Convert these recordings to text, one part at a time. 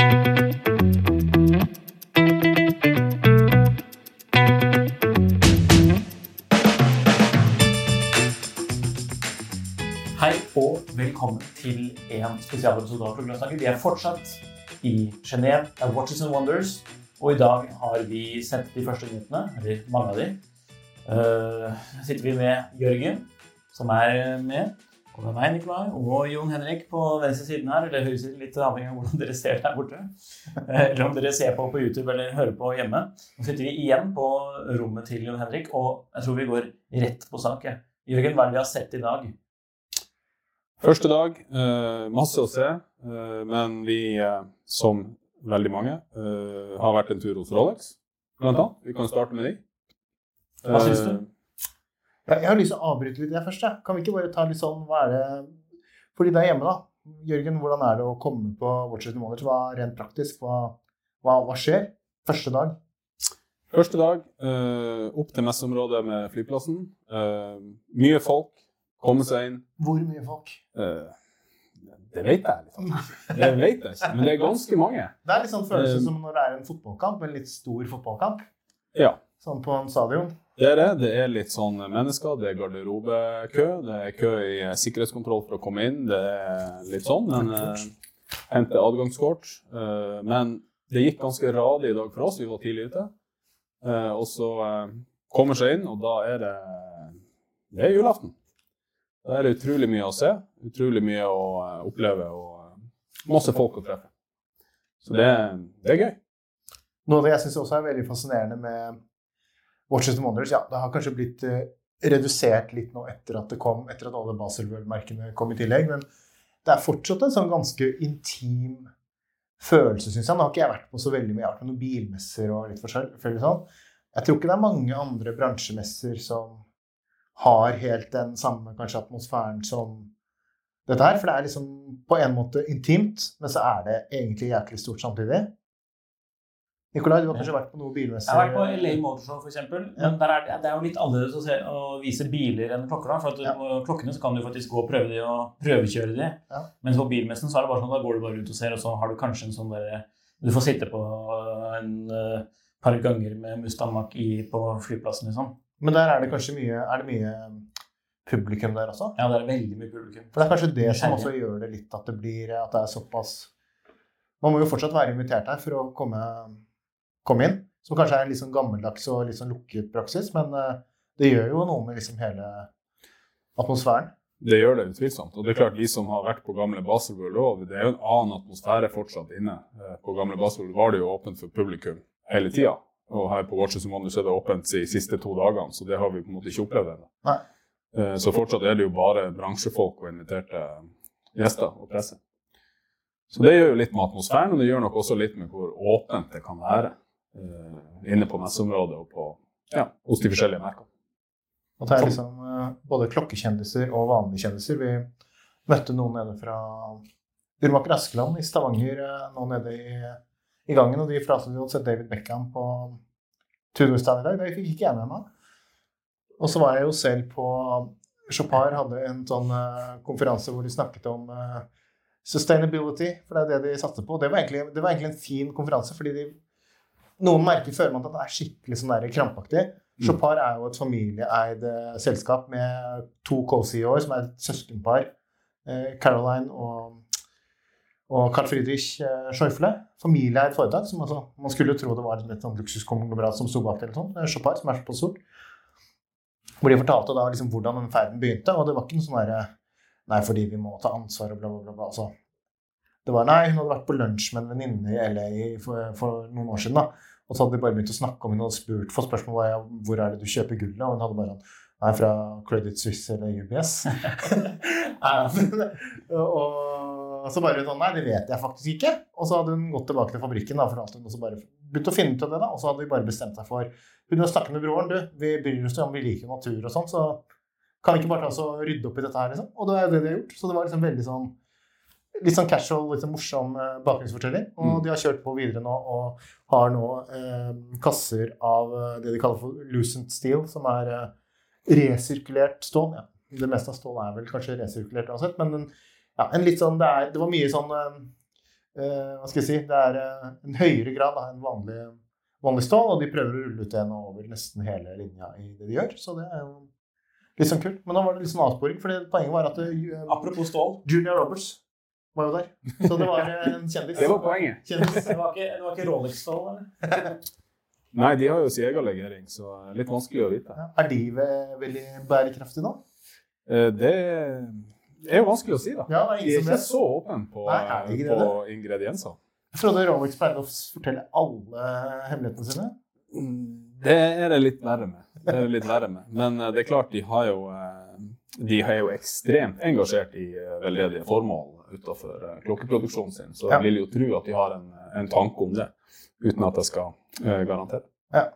Hei og velkommen til en spesialepisode av Programsnakker. Vi er fortsatt i Genéve, det Watches and Wonders, og i dag har vi sendt de første nyhetene, eller mange av de. Uh, sitter vi med Jørgen, som er med, og meg, Nikolai, og Jon Henrik på venstre siden her, eller høyre litt avhengig av hvordan dere ser der borte. Eh, Eller om dere ser på på YouTube eller hører på hjemme. Nå sitter vi igjen på rommet til Jon Henrik, og jeg tror vi går rett på sak. Jørgen, hva er det vi har sett i dag? Første dag, eh, masse å se, eh, men vi, som veldig mange, har vært en tur hos Rolex, blant annet. Vi kan starte med de. Hva syns du? Jeg har lyst til å avbryte litt det først. jeg. Kan vi ikke bare ta litt sånn Hva er det For de der hjemme, da. Jørgen, hvordan er det å komme på Watchers and Wonders? Hva rent praktisk? Hva, hva, hva skjer? Første dag? Første dag, eh, opp til messeområdet med flyplassen. Eh, mye folk, komme seg inn. Hvor mye folk? Eh, det vet jeg liksom. Det vet jeg ikke, men det er ganske mange. Det er litt sånn følelse som når det er en fotballkamp, en litt stor fotballkamp. Ja, Sånn på en stadion. Det er det. Det er litt sånn mennesker, det er garderobekø, det er kø i eh, sikkerhetskontroll for å komme inn. Det er litt sånn, men eh, hente adgangskort. Eh, men det gikk ganske radig i dag for oss, vi var tidlig ute. Eh, og så eh, kommer seg inn, og da er det det er julaften. Da er det utrolig mye å se, utrolig mye å eh, oppleve og masse folk å treffe. Så det, det er gøy. Noe av det jeg syns også er veldig fascinerende med Watches and Wonders, ja, det har kanskje blitt eh, redusert litt nå etter at det kom, etter at alle Baselworld-merkene kom i tillegg, men det er fortsatt en sånn ganske intim følelse, syns jeg. Nå har ikke jeg vært på så veldig mye, jeg har vært på noen bilmesser og litt forskjellig sånn. Jeg tror ikke det er mange andre bransjemesser som har helt den samme kanskje atmosfæren som dette her, for det er liksom på en måte intimt, men så er det egentlig jæklig stort samtidig. Nikolai, du har kanskje vært på noen bilmesse? Jeg har vært på LA Motorshow, f.eks. Men er det, er jo litt annerledes å, se, å vise biler enn klokker. da, for at Ja. Klokkene så kan du faktisk gå og prøve de og prøvekjøre de. Ja. Mens på bilmessen så er det bare sånn, da går du bare rundt og ser, og så har du kanskje en sånn der, Du får sitte på en eh, par ganger med Mustang Mach-E på flyplassen, liksom. Men der er det kanskje mye, er det mye publikum der også? Ja, det er veldig mye publikum. For det er kanskje det som også gjør det litt at det blir at det er såpass Man må jo fortsatt være invitert her for å komme, komme inn. Som kanskje er en litt sånn gammeldags og litt sånn lukket praksis, men eh, det gjør jo noe med liksom hele atmosfæren. Det gjør det utvilsomt. Og det er klart, vi som har vært på gamle Baselworld òg, det er jo en annen atmosfære fortsatt inne. Eh, På gamle Baselworld var det jo åpent for publikum hele tida. Og her på Watches and Wonders er det åpent de siste to dagene, så det har vi på en måte ikke opplevd ennå. Eh, Så fortsatt er det jo bare bransjefolk og inviterte gjester og presse. Så det gjør jo litt med atmosfæren, og det gjør nok også litt med hvor åpent det kan være inne på messeområdet og på, ja, hos de forskjellige merkene. Og det er liksom eh, både klokkekjendiser og vanlige kjendiser. Vi møtte noen nede fra Urmaker Askeland i Stavanger eh, nå nede i, i gangen, og de pratet jo om sett David Beckham på Tudorstand i dag. Det fikk ikke jeg med meg. Og så var jeg jo selv på Chopard hadde en sånn eh, konferanse hvor de snakket om eh, sustainability, for det er det de satte på. Det var egentlig, det var egentlig en fin konferanse, fordi de, noen merker føler man at det er skikkelig sånn der krampaktig. Chopard er jo et familieeid eh, selskap med to co-CEO-er, som er et søskenpar eh, Caroline og, og Carl Friedrich eh, Schäufele. Familieeid foretak. som altså, Man skulle jo tro det var et sånn luksuskonglomerat som sto bak det. Chopar, sånn. Er Chopard, som er på stort. Hvor de fortalte da liksom hvordan den ferden begynte. Og det var ikke noe sånn derre Nei, fordi vi må ta ansvar og bla, bla, bla. bla. Altså, det var nei, hun hadde vært på lunsj med en venninne i LA for, for, noen år siden. da, Og så hadde de bare begynt å snakke om hun hadde spurt for spørsmål var hvor er det du kjøper gullet. Og hun hadde bare sånn Nei, fra Credit Suisse eller UBS. og så bare sånn Nei, det vet jeg faktisk ikke. Og så hadde hun gått tilbake til fabrikken da, hun, og så bare begynte å finne ut av det. da, Og så hadde de bare bestemt seg for Hun hadde snakket med broren. Du, vi bryr oss om vi liker natur og sånn, så kan vi ikke bare ta oss og rydde opp i dette her, liksom? Og det er det de har gjort. Så det var liksom veldig sånn litt sånn casual, litt sånn morsom eh, bakgrunnsfortelling. Og Mm. de har kjørt på videre nå og har nå eh, kasser av eh, det de kaller for lucent steel, som er eh, resirkulert stål. Ja. Det meste av stål er vel kanskje resirkulert uansett, men en, ja, en litt sånn, det, er, det var mye sånn eh, eh, Hva skal jeg si Det er en høyere grad da, enn vanlig, vanlig stål, og de prøver å rulle ut det nå over nesten hele linja i det de gjør. Så det er jo litt sånn kult. Men nå var det litt sånn avsporing, for poenget var at eh, Apropos stål. Junior Roberts var jo der. Så det var eh, en kjendis. Det var poenget. Kjendis. Det var ikke, det var ikke Rolex-stål, eller? Nei, de har jo sin egen legering, så litt vanskelig å vite. Ja, Er de ve- veldig bærekraftige nå? Eh, Det er jo vanskelig å si, da. Ja, De er ikke det. så åpne på, Nei, på det? ingredienser. Jeg trodde Rolex pleide å fortelle alle hemmelighetene sine. Det er det litt verre med. Det er det litt verre med. Men eh, det er klart, de har jo, de er jo ekstremt engasjert i veldedige formål utenfor eh, klokkeproduksjonen sin. Så Ja. jeg vil jo tro at de har en, en tanke om det, uten at jeg skal eh, garantere. Ja.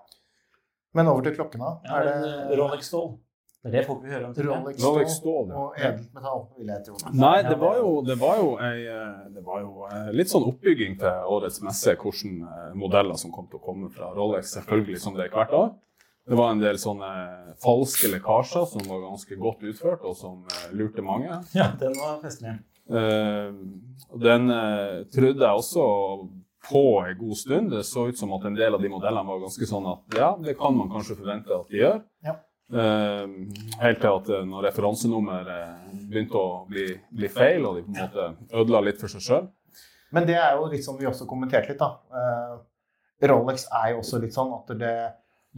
Men over til klokkene. Ja, er eh, det Rolex-stål. Det er det folk vil høre om. til jeg. Rolex, Rolex stål stål, ja. og edelt metall, vil jeg tro. Nei, det var jo, det var jo, ei, det var jo litt sånn oppbygging til årets messe, hvilke modeller som kom til å komme fra Rolex, selvfølgelig som det er hvert år. Det var en del sånne falske lekkasjer som var ganske godt utført, og som lurte mange. Ja, den var festlig. Eh, den eh, trodde jeg også på en god stund. Det så ut som at en del av de modellene var ganske sånn at ja, det kan man kanskje forvente at de gjør. Ja. Eh, helt til at når referansenummer eh, begynte å bli, bli feil, og de på en måte ødela litt for seg sjøl. Men det er jo litt som vi også kommenterte litt, da. Rolex er jo også litt sånn at det,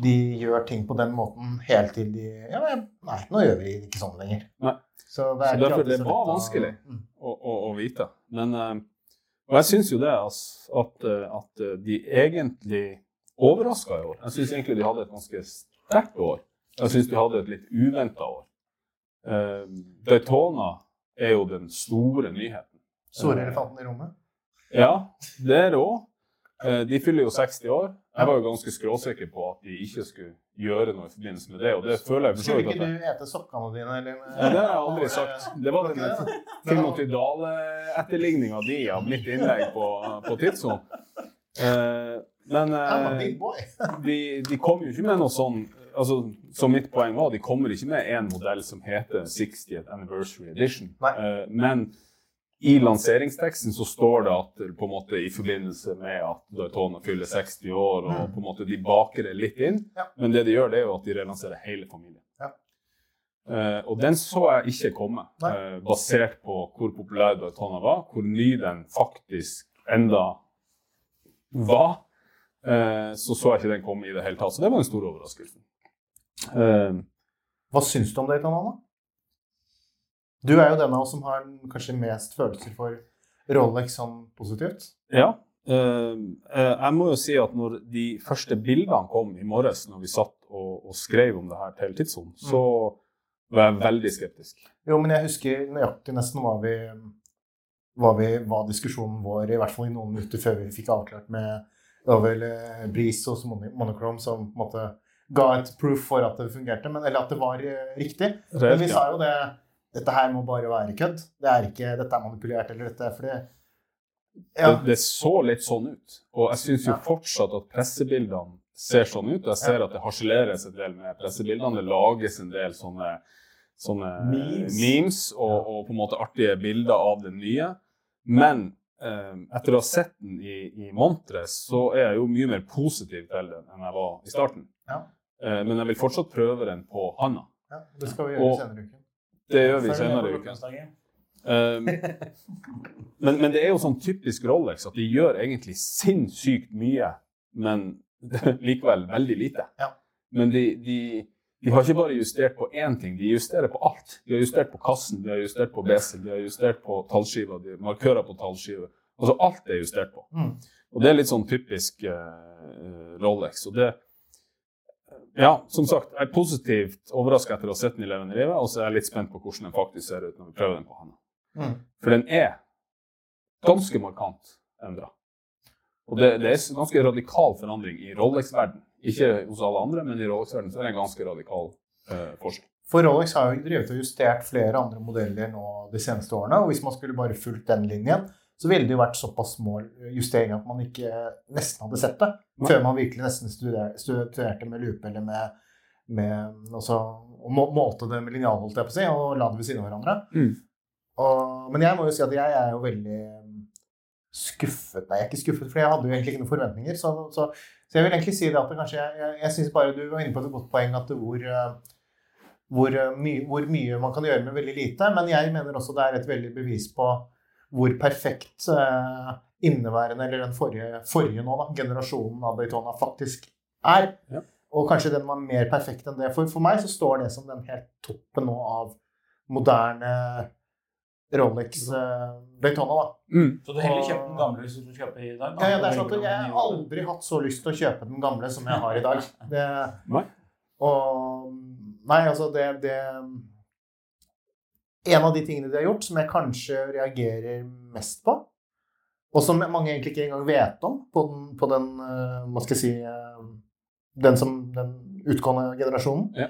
de gjør ting på den måten helt til de Ja, nei, nå gjør vi ikke sånn lenger. Nei. Så, Så derfor det var vanskelig. Mm. å, å, å vite. Men eh, Og jeg syns jo det altså, at, eh, at eh, de egentlig overraska i år. Jeg syns egentlig de hadde et ganske sterkt år. Jeg syns de hadde et litt uventa år. Uh, Daytona er jo den store nyheten. Store elefanten i rommet. Ja, det er det òg. De fyller jo 60 år. Jeg var jo ganske skråsikker på at de ikke skulle gjøre noe i forbindelse med det, og det føler jeg Skulle ikke at jeg du ete sokkene dine, eller? ja, Det har jeg aldri sagt. Det var den Timothy Dale-etterligninga di av mitt innlegg på, på Tidsson. Eh, men eh, de, de kom jo ikke med noe sånn altså, Så mitt poeng var de kommer ikke med en modell som heter 60th Anniversary Edition. Eh, men i lanseringsteksten så står det at på en måte i forbindelse med at Daytona fyller 60 år, og på en måte de baker det litt inn. Mm. Ja. Men det de gjør, det er jo at de relanserer hele familien. Ja. Eh, og den så jeg ikke komme, eh, basert på hvor populær Daytona var, hvor ny den faktisk enda var. Eh, så så jeg ikke den komme i det hele tatt. Så det var den store overraskelsen. Eh, Hva syns du om Daytona, da? Du er jo den av oss som har kanskje mest følelser for Rolex sånn positivt. Ja. eh, eh, jeg må jo si at når de første bildene kom i morges, når vi satt og, og skrev om det her til Tidssonen, så var jeg veldig skeptisk. Jo, men jeg husker nøyaktig nesten hva vi var, vi, var diskusjonen vår, i hvert fall i noen minutter før vi fikk avklart med det var vel Bris og Mono- Monochrome som på en måte ga et proof for at det fungerte, men, eller at det var riktig. riktig. Men vi sa jo det Dette her må bare være kødd. Det er ikke, dette er manipulert, eller dette er fordi ja, Det, det så litt sånn ut. Og jeg syns jo fortsatt at pressebildene ser sånn ut. Og jeg ser at det harseleres en del med pressebildene. Det lages en del sånne, sånne Memes. memes og, og på en måte artige bilder av den nye. Men eh, etter å ha sett den i, i Montres, så er jeg jo mye mer positiv til den enn jeg var i starten. Ja. Eh, men jeg vil fortsatt prøve den på handa. ja, det skal vi gjøre Og- senere i uken. Det gjør vi senere i uken. Eh, men, men det er jo sånn typisk Rolex at de gjør egentlig sinnssykt mye, men likevel veldig lite. Men de, de, de har ikke bare justert på én ting, de justerer på alt. De har justert på kassen, de har justert på besel, de har justert på tallskiva, de har markører på tallskiva. Altså alt er justert på. Mm. Og det er litt sånn typisk uh, Rolex. Og det Ja, som sagt, jeg er positivt overraska etter å ha sett den i levende livet, og så er jeg litt spent på hvordan den faktisk ser ut når vi prøver den på henne. Mm. For den er ganske markant endra. Og det, det er en ganske radikal forandring i Rolex-verden. Ikke hos alle andre, men i Rolex-verden så er det en ganske radikal eh, forskjell. For Rolex har jo drevet og justert flere andre modeller nå de seneste årene. Og hvis man skulle bare fulgt den linjen, så ville det jo vært såpass små justeringer at man ikke nesten hadde sett det. Før man virkelig nesten studer, studerte med lupe eller med, med også, og må, målte det med linjal, holdt jeg på å si, og la det ved siden av hverandre. Mm. Og, men jeg må jo si at jeg er jo veldig skuffet Nei, jeg er ikke skuffet, for jeg hadde jo egentlig ikke noen forventninger. Så, så, så jeg vil egentlig si det at det kanskje Jeg, jeg, jeg syns bare du var inne på et godt poeng at hvor hvor, eh, my, hvor mye man kan gjøre med veldig lite. Men jeg mener også det er et veldig bevis på hvor perfekt eh, inneværende, eller den forrige, forrige nå, da, generasjonen av Daytona faktisk er. Ja. Og kanskje den var mer perfekt enn det. For, for meg så står det som den helt toppen nå av moderne Rolex uh, Daytona. da. Mm. Så du heller kjøper den gamle hvis du kjøper i dag? Ja, ja, det er sånn at Jeg har aldri hatt så lyst til å kjøpe den gamle som jeg har i dag. Det, og Nei, altså det, det En av de tingene de har gjort, som jeg kanskje reagerer mest på, og som mange egentlig ikke engang vet om på den, på den eh, hva skal jeg si eh, den, som, den utgående generasjonen, Ja.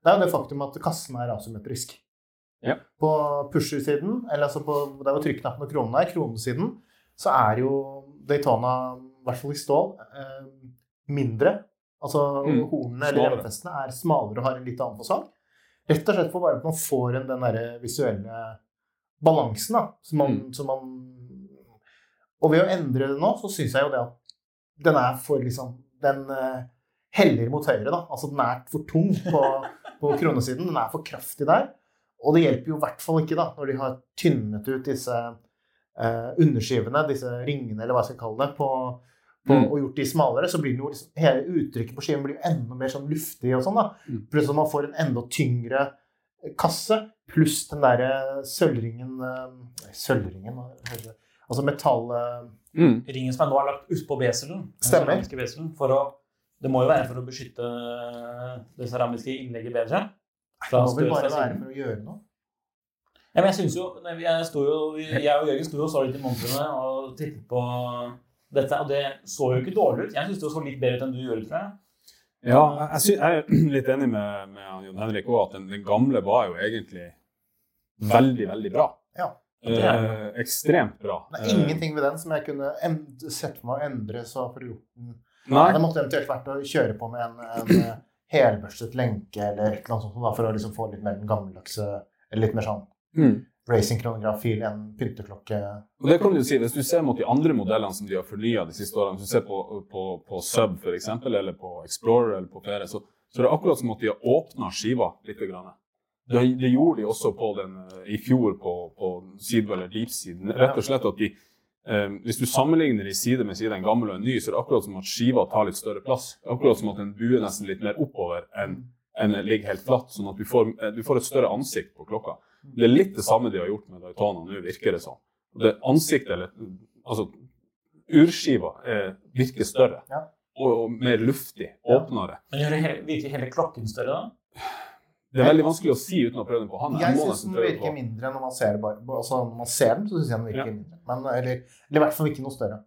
det er jo det faktum at kassen er asymmetrisk. Ja. På pusher-siden, eller altså på der hvor trykknappen og kronen er, kronesiden, så er jo Daytona, i hvert fall i stål, eh, mindre. Altså Mm. hornene eller Smalere. er smalere og har en litt annen fasong. Rett og slett for bare at man får en, den derre visuelle balansen, da. Som man, Mm. som man Og ved å endre det nå, så syns jeg jo det at den er for liksom Den eh, heller mot høyre, da. Altså den er for tung på, på kronesiden. Den er for kraftig der. Og det hjelper jo i hvert fall ikke da, når de har tynnet ut disse eh, underskivene, disse ringene, eller hva jeg skal kalle det, på, på, Mm. og gjort de smalere, så blir den jo liksom, hele uttrykket på skiven blir jo enda mer sånn luftig og sånn. da. Mm. Pluss at man får en enda tyngre kasse, pluss den derre sølvringen eh, Sølvringen? Altså metall... eh, Mm. Som er nå er lagt utpå beselen. Stemmer. beselen, For å, det må jo være for å beskytte det ceramiske innlegget bedre. Det må vel bare være for å gjøre noe. Ja, men jeg synes jo, jeg, sto jo jeg og Jørgen sto jo og så litt i montrene og tittet på dette, og det så jo ikke dårlig ut. Jeg syns det så litt bedre ut enn du gjorde, tror jeg. Ja, jeg, synes, jeg er litt enig med, med Jon Henrik òg, at den, den gamle var jo egentlig veldig, veldig bra. Ja. Er Eh, ekstremt bra. Det er ingenting ved den som jeg kunne sett for meg å endre så for å gjort den Eh, Nei. Det måtte eventuelt vært å kjøre på med en, en eh, helbørstet lenke eller et eller annet sånt da, for å liksom få litt mer den gammeldagse Eller litt mer sånn Mm. racingkronograf-fil enn pynteklokke. Og det kan du si, Hvis du ser mot de andre modellene som de har fornya de siste årene, hvis du ser på, på, på Sub for eksempel, eller på Explorer eller på Fere, så, så er det akkurat som at de har åpna skiva litt. Grann. Det, det gjorde de også på den eh, i fjor på, på side eller deep-siden. Rett og slett at de Um, Hvis du sammenligner de side med side, en gammel og en ny, så er det akkurat som at skiva tar litt større plass. Akkurat som at den buer nesten litt mer oppover enn en ligger helt flatt, sånn at du får, eh, du får et større ansikt på klokka. Det er litt det samme de har gjort med Daytona nå, virker det som. Det ansiktet, eller altså urskiva, eh, virker større. Ja. Og, og mer luftig, åpnere. Men gjør det hele, virker hele klokken større da? Det er veldig vanskelig å si uten å prøve den på han. Jeg syns den virker mindre når man ser altså, Når man ser den, så synes jeg den virker Ja. mindre. Men, eller, eller i hvert fall ikke noe større.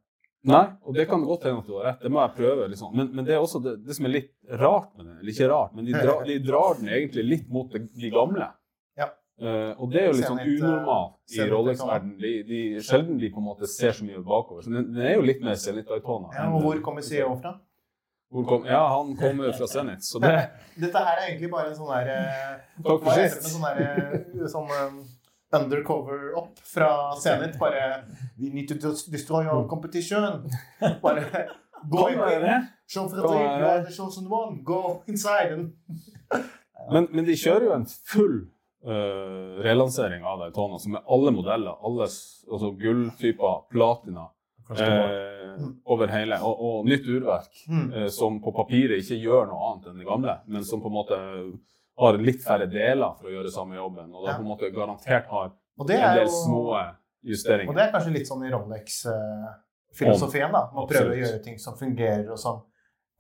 Nei, og det kan godt hende at du har rett. Det må jeg prøve. Liksom. Men, men det er også det, det som er litt rart med den. Eller ikke rart, men de, dra, de drar den egentlig litt mot de, de gamle. Ja. Uh, og det er jo litt sånn eh, unormalt i Zenit Rolex-verdenen. De, de, sjelden de på en måte ser så mye bakover. Så den, den er jo litt mer Zenit Daytona. Ja, og hvor kommer CEO fra? Hvor kom, ja, han kommer fra Zenit, så det Dette her er egentlig bare en sånn der eh, Takk for sist. sånn der, sånn um, undercover opp fra Zenit? Bare We need to destroy our competition. Bare Go in. Kan Fredrik, være you are the chosen one. Go inside. Men, men de kjører jo en full uh, relansering av Daytona, som er alle modeller, alle altså gulltyper, platina, eh, over hele, og, og nytt urverk, Mm. eh, som på papiret ikke gjør noe annet enn det gamle, men som på en måte har litt færre deler for å gjøre samme jobben, og da Ja. på en måte garantert har Og det en del jo små Og det er kanskje litt sånn i Rolex-filosofien, da. Man prøver å gjøre ting som fungerer, og som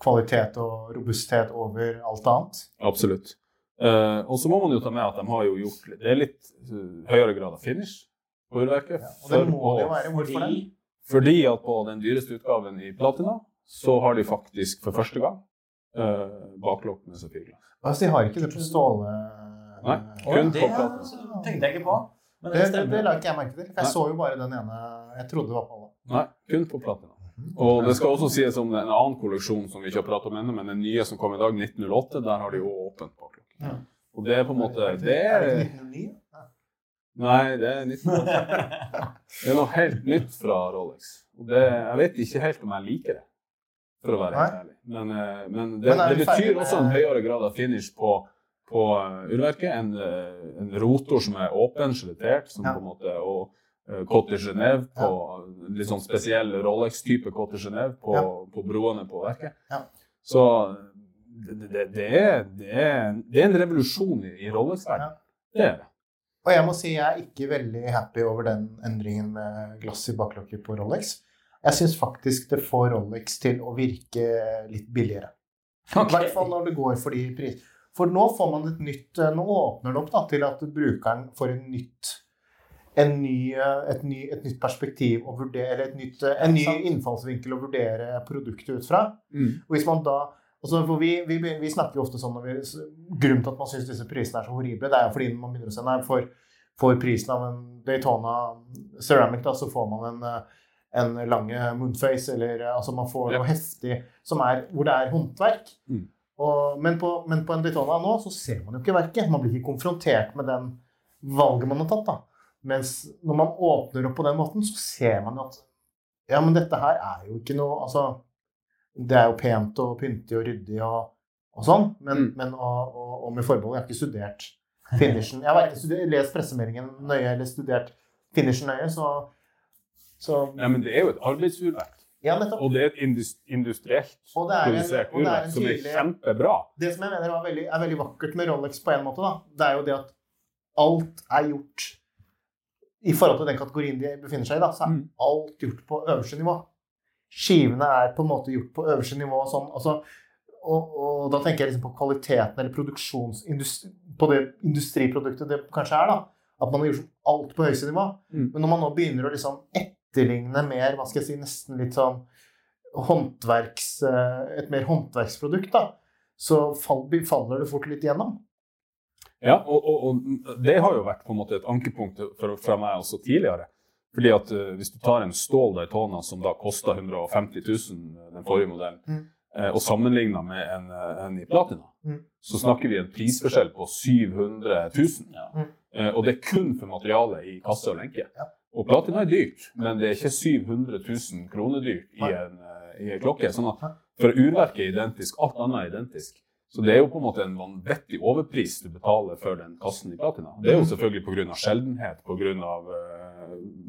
kvalitet og robusthet over alt annet. Absolutt. Eh, og så må man jo ta med at de har jo gjort Det er litt eh, høyere grad av finish på urverket. Og det må det jo være. Hvorfor det? Fordi at på den dyreste utgaven i platina, så har de faktisk for første gang uh, baklokk med safirglass. Altså, de har ikke det på ståle... Nei, kun det på platina. tenkte jeg ikke på. Men Det, det det, det la ikke jeg merke til. For jeg Nei. så jo bare den ene Jeg trodde det var på alle. Nei, kun på platina. Og det skal også sies om en annen kolleksjon som vi ikke har pratet om ennå, men den nye som kom i dag, 1908, der har de jo åpent baklokk. Ja. Og det er på en måte Det Er det er ikke 1909? Ja. Nei, det er 1908. Det er noe helt nytt fra Rolex. Det, jeg vet ikke helt om jeg liker det, for å være helt ærlig. Men, eh, men det, det betyr også en høyere grad av finish på, på eh, urverket. En, eh, en rotor som er åpen, skjelettert, som på en måte, og Cote Genève på litt sånn spesiell Rolex-type Cote Genève på, på broene på verket. Så det, er, det, er, det er en revolusjon i, i Rolex-verdenen. Det er det. Og jeg må si jeg er ikke veldig happy over den endringen med glass i baklokket på Rolex. Jeg syns faktisk det får Rolex til å virke litt billigere. I hvert fall når det går for de pris... For nå får man et nytt eh, Nå åpner det opp da, til at brukeren får en nytt en ny, eh, et, ny, et nytt perspektiv å vurdere, eller et nytt, eh, en ny innfallsvinkel å vurdere produktet ut fra. Mm. Og hvis man da for vi, vi, vi snakker jo ofte sånn når vi, Grunnen til at man syns disse prisene er så horrible, det er jo fordi man begynner å se nei, for, for prisen av en Daytona Ceramic, da, så får man en, eh, en lange moonface, eller eh, altså man får noe heftig som er, hvor det er håndverk. Mm. Og, men, på, men på en Daytona nå så ser man jo ikke verket. Man blir ikke konfrontert med den valget man har tatt. da. Mens når man åpner opp på den måten, så ser man jo at ja, men dette her er jo ikke noe altså, Det er jo pent og pyntig og ryddig og, og sånn, men, Mm. men og, og, og med forbehold, jeg har ikke studert finishen. Jeg har verken studert, lest pressemeldingen nøye eller studert finishen nøye, så, så Ja, men det er jo et arbeidsurverk. Ja. Og det er et industrielt Og det er en- produsert og det er en urverk som er kjempebra. Det som jeg mener er veldig, er veldig vakkert med Rolex på en måte, da, det er jo det at alt er gjort I forhold til den kategorien de befinner seg i, da, så er Mm. alt gjort på øverste nivå. Skivene er på en måte gjort på øverste nivå. og Sånn, altså, og, og da tenker jeg liksom på kvaliteten eller produksjonsindustri på det industriproduktet det kanskje er. da, At man har gjort alt på høyeste nivå. Mm. Men når man nå begynner å liksom etterligne mer, hva skal jeg si, nesten litt sånn håndverks, eh, et mer håndverksprodukt, da, så fall, faller det fort litt gjennom. Ja, og, og, og det har jo vært på en måte et ankepunkt fra meg også tidligere. Fordi at uh, Hvis du tar en stål Daytona som da kosta 150 000, den forrige modellen, Mm. uh, og sammenligna med en, eh, en i platina, Mm. så snakker vi en prisforskjell på 700 000. Ja. Mm. Uh, og det er kun for materialet i kasse og lenke. Ja. Og platina er dyrt, men det er ikke 700 000 kroner dyrt i en, i en klokke. sånn at For urverket er identisk, alt annet er identisk. Så det er jo på en måte en vanvittig overpris du betaler for den kassen i platina. Det er jo selvfølgelig pga. sjeldenhet, pga.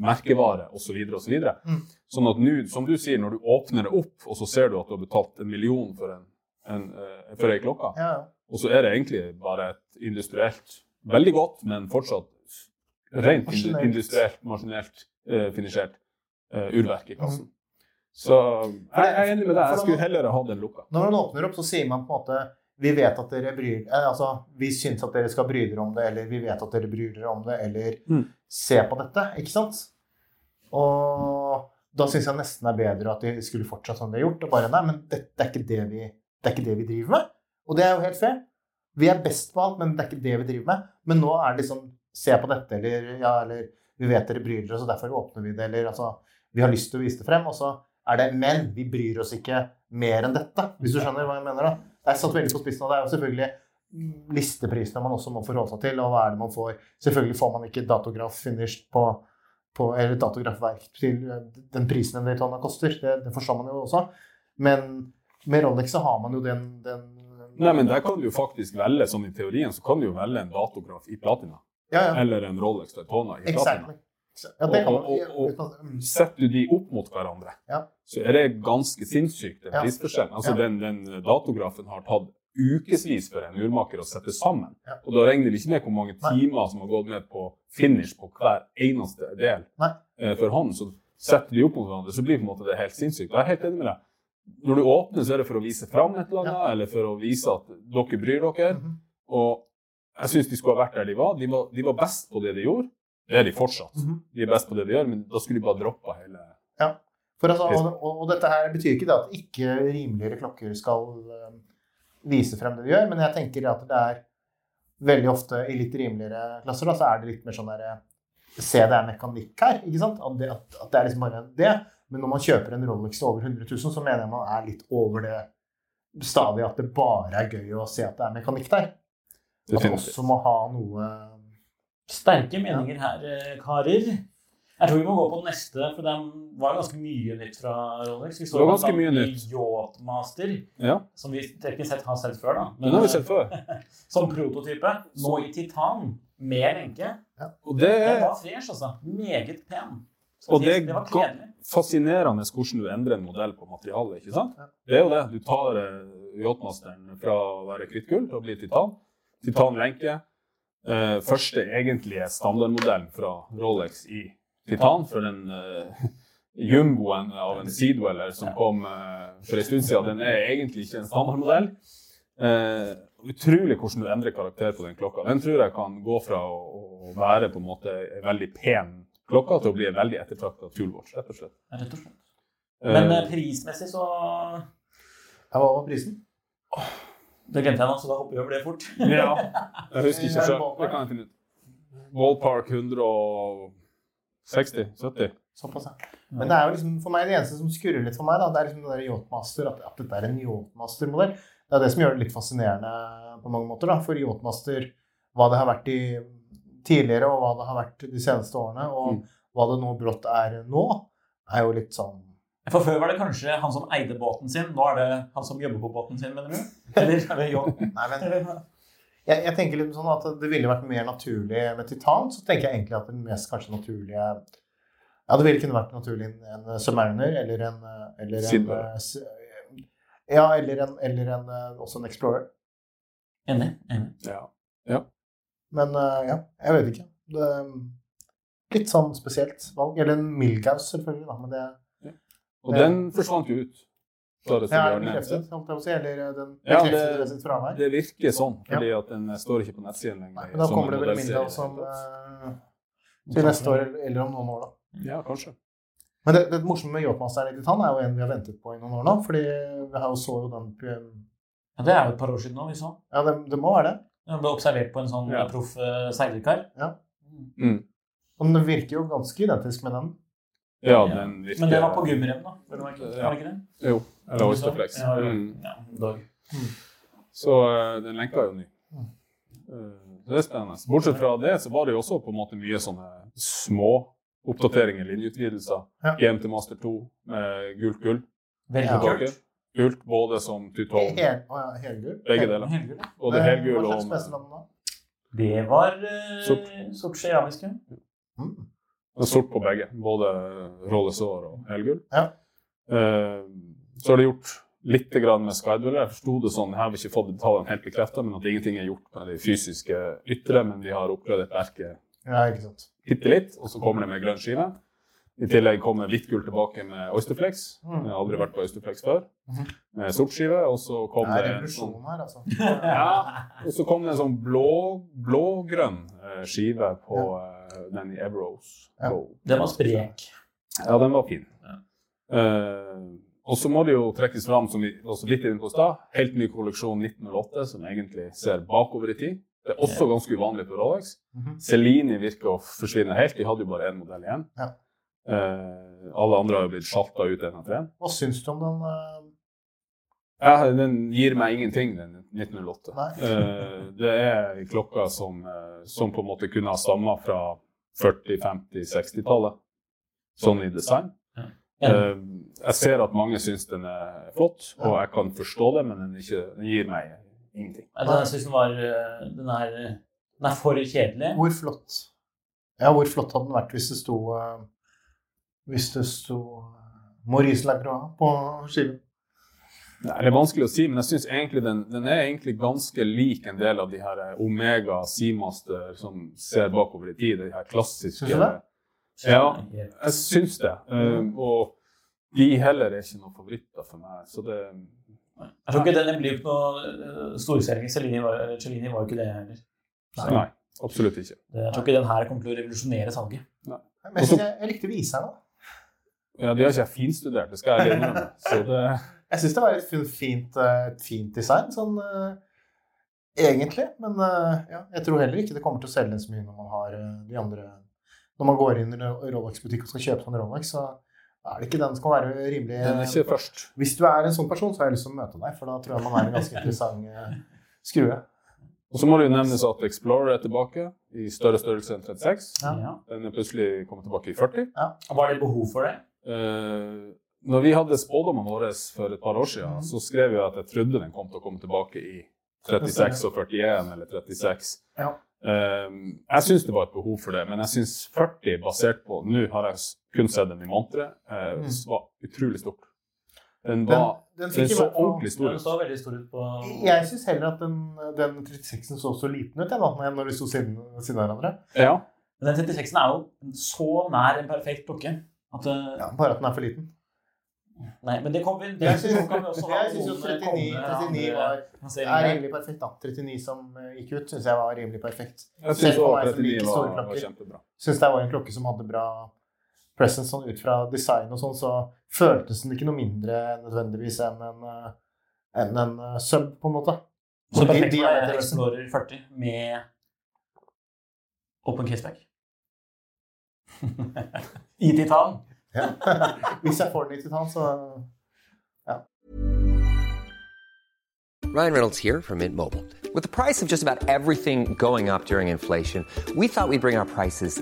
Merkevare osv. osv. Mm. Sånn at nå, som du sier, når du åpner det opp, og så ser du at du har betalt en million for en, en, uh, for ei klokke, Ja, og så er det egentlig bare et industrielt, veldig godt, men fortsatt rent Maskinelt. industrielt, maskinelt uh, finisjert uh, urverk i kassen. Så jeg, jeg er enig med deg. Jeg skulle heller ha den lukka. Når den åpner opp, så sier man på en måte vi vet at dere bryr eh, altså, Vi syns at dere skal bry dere om det, eller vi vet at dere bryr dere om det, eller Mm. se på dette. Ikke sant? Og da syns jeg nesten er bedre at de skulle fortsatt som de har gjort. Og bare nei, men det, det, er ikke det, vi, det er ikke det vi driver med. Og det er jo helt fair. Vi er best på alt, men det er ikke det vi driver med. Men nå er det liksom Se på dette, eller ja, eller vi vet dere bryr dere, så derfor åpner vi det, eller altså Vi har lyst til å vise det frem, og så er det Men vi bryr oss ikke mer enn dette, hvis du skjønner hva jeg mener. da. Det er satt veldig på spissen, og det er jo selvfølgelig listeprisene man også må forholde seg til, og hva er det man får. Selvfølgelig får man ikke datograf finished på, på eller datografverk til eh, den prisen en Daytona koster. Det, det forstår man jo også. Men med Rolex så har man jo den, den Nei, men der kan du jo faktisk velge, sånn i teorien, så kan du jo velge en datograf i platina. Ja, ja. Eller en Rolex Daytona i platina. Ja, det man. Og- og- mm. Setter du de opp mot hverandre, Ja. så er det ganske sinnssykt, den prisforskjellen. Altså, den, den datografen har tatt ukevis for en urmaker å sette sammen. Og da regner vi ikke med hvor mange timer som har gått med på finish på hver eneste del Nei. eh, for hånd. Så setter de opp mot hverandre, så blir måte det helt sinnssykt. Jeg er helt enig med deg. Når du åpner, så er det for å vise fram et eller annet, eller for å vise at dere bryr dere. Mhm. Og jeg syns de skulle ha vært der de var. De var, de var best på det de gjorde. Det er de fortsatt. Mhm. De er best på det de gjør, men da skulle de bare droppa hele For altså, og, og, og dette her betyr ikke det at ikke rimeligere klokker skal eh, vise frem det de gjør, men jeg tenker at det er veldig ofte i litt rimeligere klasser, da, så er det litt mer sånn derre Se, det er mekanikk her, ikke sant? At det, at, at det er liksom bare det. Men når man kjøper en Rolex til over 100 000, så mener jeg man er litt over det stadiet at det bare er gøy å se at det er mekanikk der. At det også må ha noe Sterke meninger her, eh, karer. Jeg tror vi må gå på neste, for det var ganske mye nytt fra Rolex. Vi så Det var ganske mye nytt. Yachtmaster, Ja, som vi teknisk sett har sett før, da. den har vi sett før. Som prototype. Nå i titan, med lenke. Og det det var fresh, altså. Meget pen. Og det det var kledelig. fascinerende hvordan du endrer en modell på materialet. ikke sant? Det er jo det. Du tar eh, Yachtmasteren fra å være kvittgull til å bli titan. Titan Eh, første egentlige standardmodellen fra Rolex i titan. For den uh, jumboen av en Seedweller som kom uh, for en stund siden, den er egentlig ikke en standardmodell. Uh, utrolig hvordan du endrer karakter på den klokka. Den tror jeg kan gå fra å, å være på en måte en veldig pen klokka til å bli en veldig ettertrakta toolwatch, rett og slett. Rett og slett. Men prismessig så Ja, Hva var prisen? Det glemte jeg nå, så da hopper vi over det fort. Ja, jeg husker ikke selv. Det kan jeg finne ut. Ballpark 160? 70? Såpass, ja. Men det er jo liksom, for meg det eneste som skurrer litt for meg, da, det er liksom det der Yachtmaster, at, at dette er en Yachtmaster-modell. Det er det som gjør det litt fascinerende på mange måter. da, For Yachtmaster, hva det har vært i tidligere, og hva det har vært de seneste årene, og Mm. hva det nå brått er nå, er jo litt sånn For før var det kanskje han som eide båten sin. Nå er det han som jobber på båten sin, mener du? Eller er det? Nei, men jeg, jeg tenker litt sånn at det ville vært mer naturlig med titan. Så tenker jeg egentlig at den mest kanskje naturlige Ja, det ville kunne vært naturlig en en Submariner eller en, eller en eh, Ja, eller en, eller en eh, også en Explorer. Enig. enig. Ja. Men eh, ja, jeg vet ikke. Det, litt sånn spesielt valg. Eller en Milgaus, selvfølgelig, da. Men det Og Ja. den forsvant jo ut. Ja, den der bekreftet, holdt jeg på å si. Eller eh, den Ja, bekreftet det- sitt fravær. Det virker sånn, fordi at den står ikke på nettsiden lenger. Nei, men da kommer det vel mindre av som uh, til neste år eller- om noen år, da. Ja, kanskje. Men det, det morsomme med Yachtmasteren i Titan er jo en vi har ventet på i noen år nå. fordi vi har jo så jo den Ja, det er jo et par år siden nå vi så. Ja, det, det må være det. Den ble observert på en sånn Ja. proff uh, seilerkar. Mm. Og den virker jo ganske identisk med den. Ja, den virker Men det var på gummirem, da. Var det ikke, Ja. var det ikke det? Jo. Eller Oysterflex. Ja, ja. Mm. ja, dog. Så eh, den lenka jo ny. Eh, det er spennende. Bortsett fra det, så var det jo også på en måte mye sånne små oppdateringer, linjeutvidelser. Ja. GM til Master 2 med gult gull. Veldig Ja. kult. Gult både som Tutone, Hel, å ja, helgul. begge deler. Helgul, ja. Både helgul Hva og slags mesterland da? Det var uh, Sort. sort sjeiamiske. Mm. Og sort på begge. Både Rollesår og helgull. Ja. Eh, så har de gjort litt grann med Skydwell. Jeg forsto det sånn, jeg har ikke fått detaljene helt bekreftet, men at ingenting er gjort med de fysiske ytre, men de har oppgradert verket Ja, ikke sant. bitte litt, og så kommer det med grønn skive. I tillegg kommer hvitt gull tilbake med Oysterflex. Mm. Jeg har aldri vært på Oysterflex før. Mhm. Med sort skive, og så Det kom det en sånn, her, altså. ja, og så kom det en sånn blå, blågrønn eh, skive på eh, den i Everose. Ja. Den var sprek. Ja, den var fin. Ja. Uh, og så må det jo trekkes fram, som vi også litt inne på i stad, helt ny kolleksjon 1908, som egentlig ser bakover i tid. Det er også ganske uvanlig på Rolex. Mm -hmm. Celine virker å forsvinne helt. De hadde jo bare én modell igjen. Ja. Uh, alle andre har jo blitt sjalta ut en etter en. Hva syns du om den? Uh... Ja, den gir meg ingenting, den 1908. Nei. Eh, det er klokka som, eh, som på en måte kunne ha stamma fra 40-, 50-, 60-tallet. Sånn i design. Ja. Eh, jeg ser at mange syns den er flott, og jeg kan forstå det, men den, ikke, den gir meg ingenting. Jeg syns den var Den er, den er for kjedelig. Hvor flott Ja, hvor flott hadde den vært hvis det sto Hvis det sto Maurice Lacroix på skiven? Det er vanskelig å si, men jeg syns egentlig den, den er egentlig ganske lik en del av de her eh, Omega Seamaster som ser bakover i tid. De her klassiske Syns du det? Ja, jeg syns det. Um, og de heller er ikke noen favoritter for meg. Så det Jeg tror ikke den, blir noe eh. Cellini var, Cellini var jo ikke det heller. Nei, nei absolutt ikke. Jeg tror ikke den her kommer til å revolusjonere salget. Men jeg, jeg, jeg likte viseren. da. Ja, De har ikke jeg finstudert, det skal jeg innrømme. Så det Jeg syns det var et fint, eh, et fint design, sånn eh, egentlig. Men eh, ja, jeg tror heller ikke det kommer til å selge så mye når man har eh, de andre Når man går inn i en Rolex-butikk og skal kjøpe sånn Rolex, så er det ikke den som kan være rimelig den er ikke først. Hvis du er en sånn person, så har jeg lyst til å møte deg, for da tror jeg man er en ganske interessant eh, skrue. Og så må det jo nevnes at Explorer er tilbake i større størrelse enn 36. Ja. Ja. Den er plutselig kommet tilbake i 40. Ja. Var det behov for det? Eh, når vi hadde spådommene våre for et par år siden, så skrev jeg at jeg trodde den kom til å komme tilbake i 36 og 41 eller 36. Ja. Eh, jeg syns det var et behov for det, men jeg syns 40 basert på Nå har jeg kun sett den i montre. eh, Mm. var utrolig stort. Den Den, var den den den så ordentlig stor ut. så veldig stor ut på Jeg syns heller at den, den 36-en så så liten ut jeg, da, når- de sto siden, av hverandre. Ja. Men den 36-en er jo så nær en perfekt klokke at eh, Ja, bare at den er for liten. Nei, men det kommer det kan vi også ha jeg syns jo 39, 39 var, lanseringer er rimelig perfekt. da. 39 som eh, gikk ut, syns jeg var rimelig perfekt. Jeg syns for òg meg som 39 store var, var klokker. kjempebra. Syns det var en klokke som hadde bra presence sånn ut fra design og sånn, så føltes den ikke noe mindre nødvendigvis enn en, en, en eh, sub, på en måte. Så så perfekt var. Explorer 40 med open caseback. I titan. Ja. Hvis jeg får den i titan, så Ryan Reynolds here from Mint Mobile. With the price of just about everything going up during inflation, we thought we'd bring our prices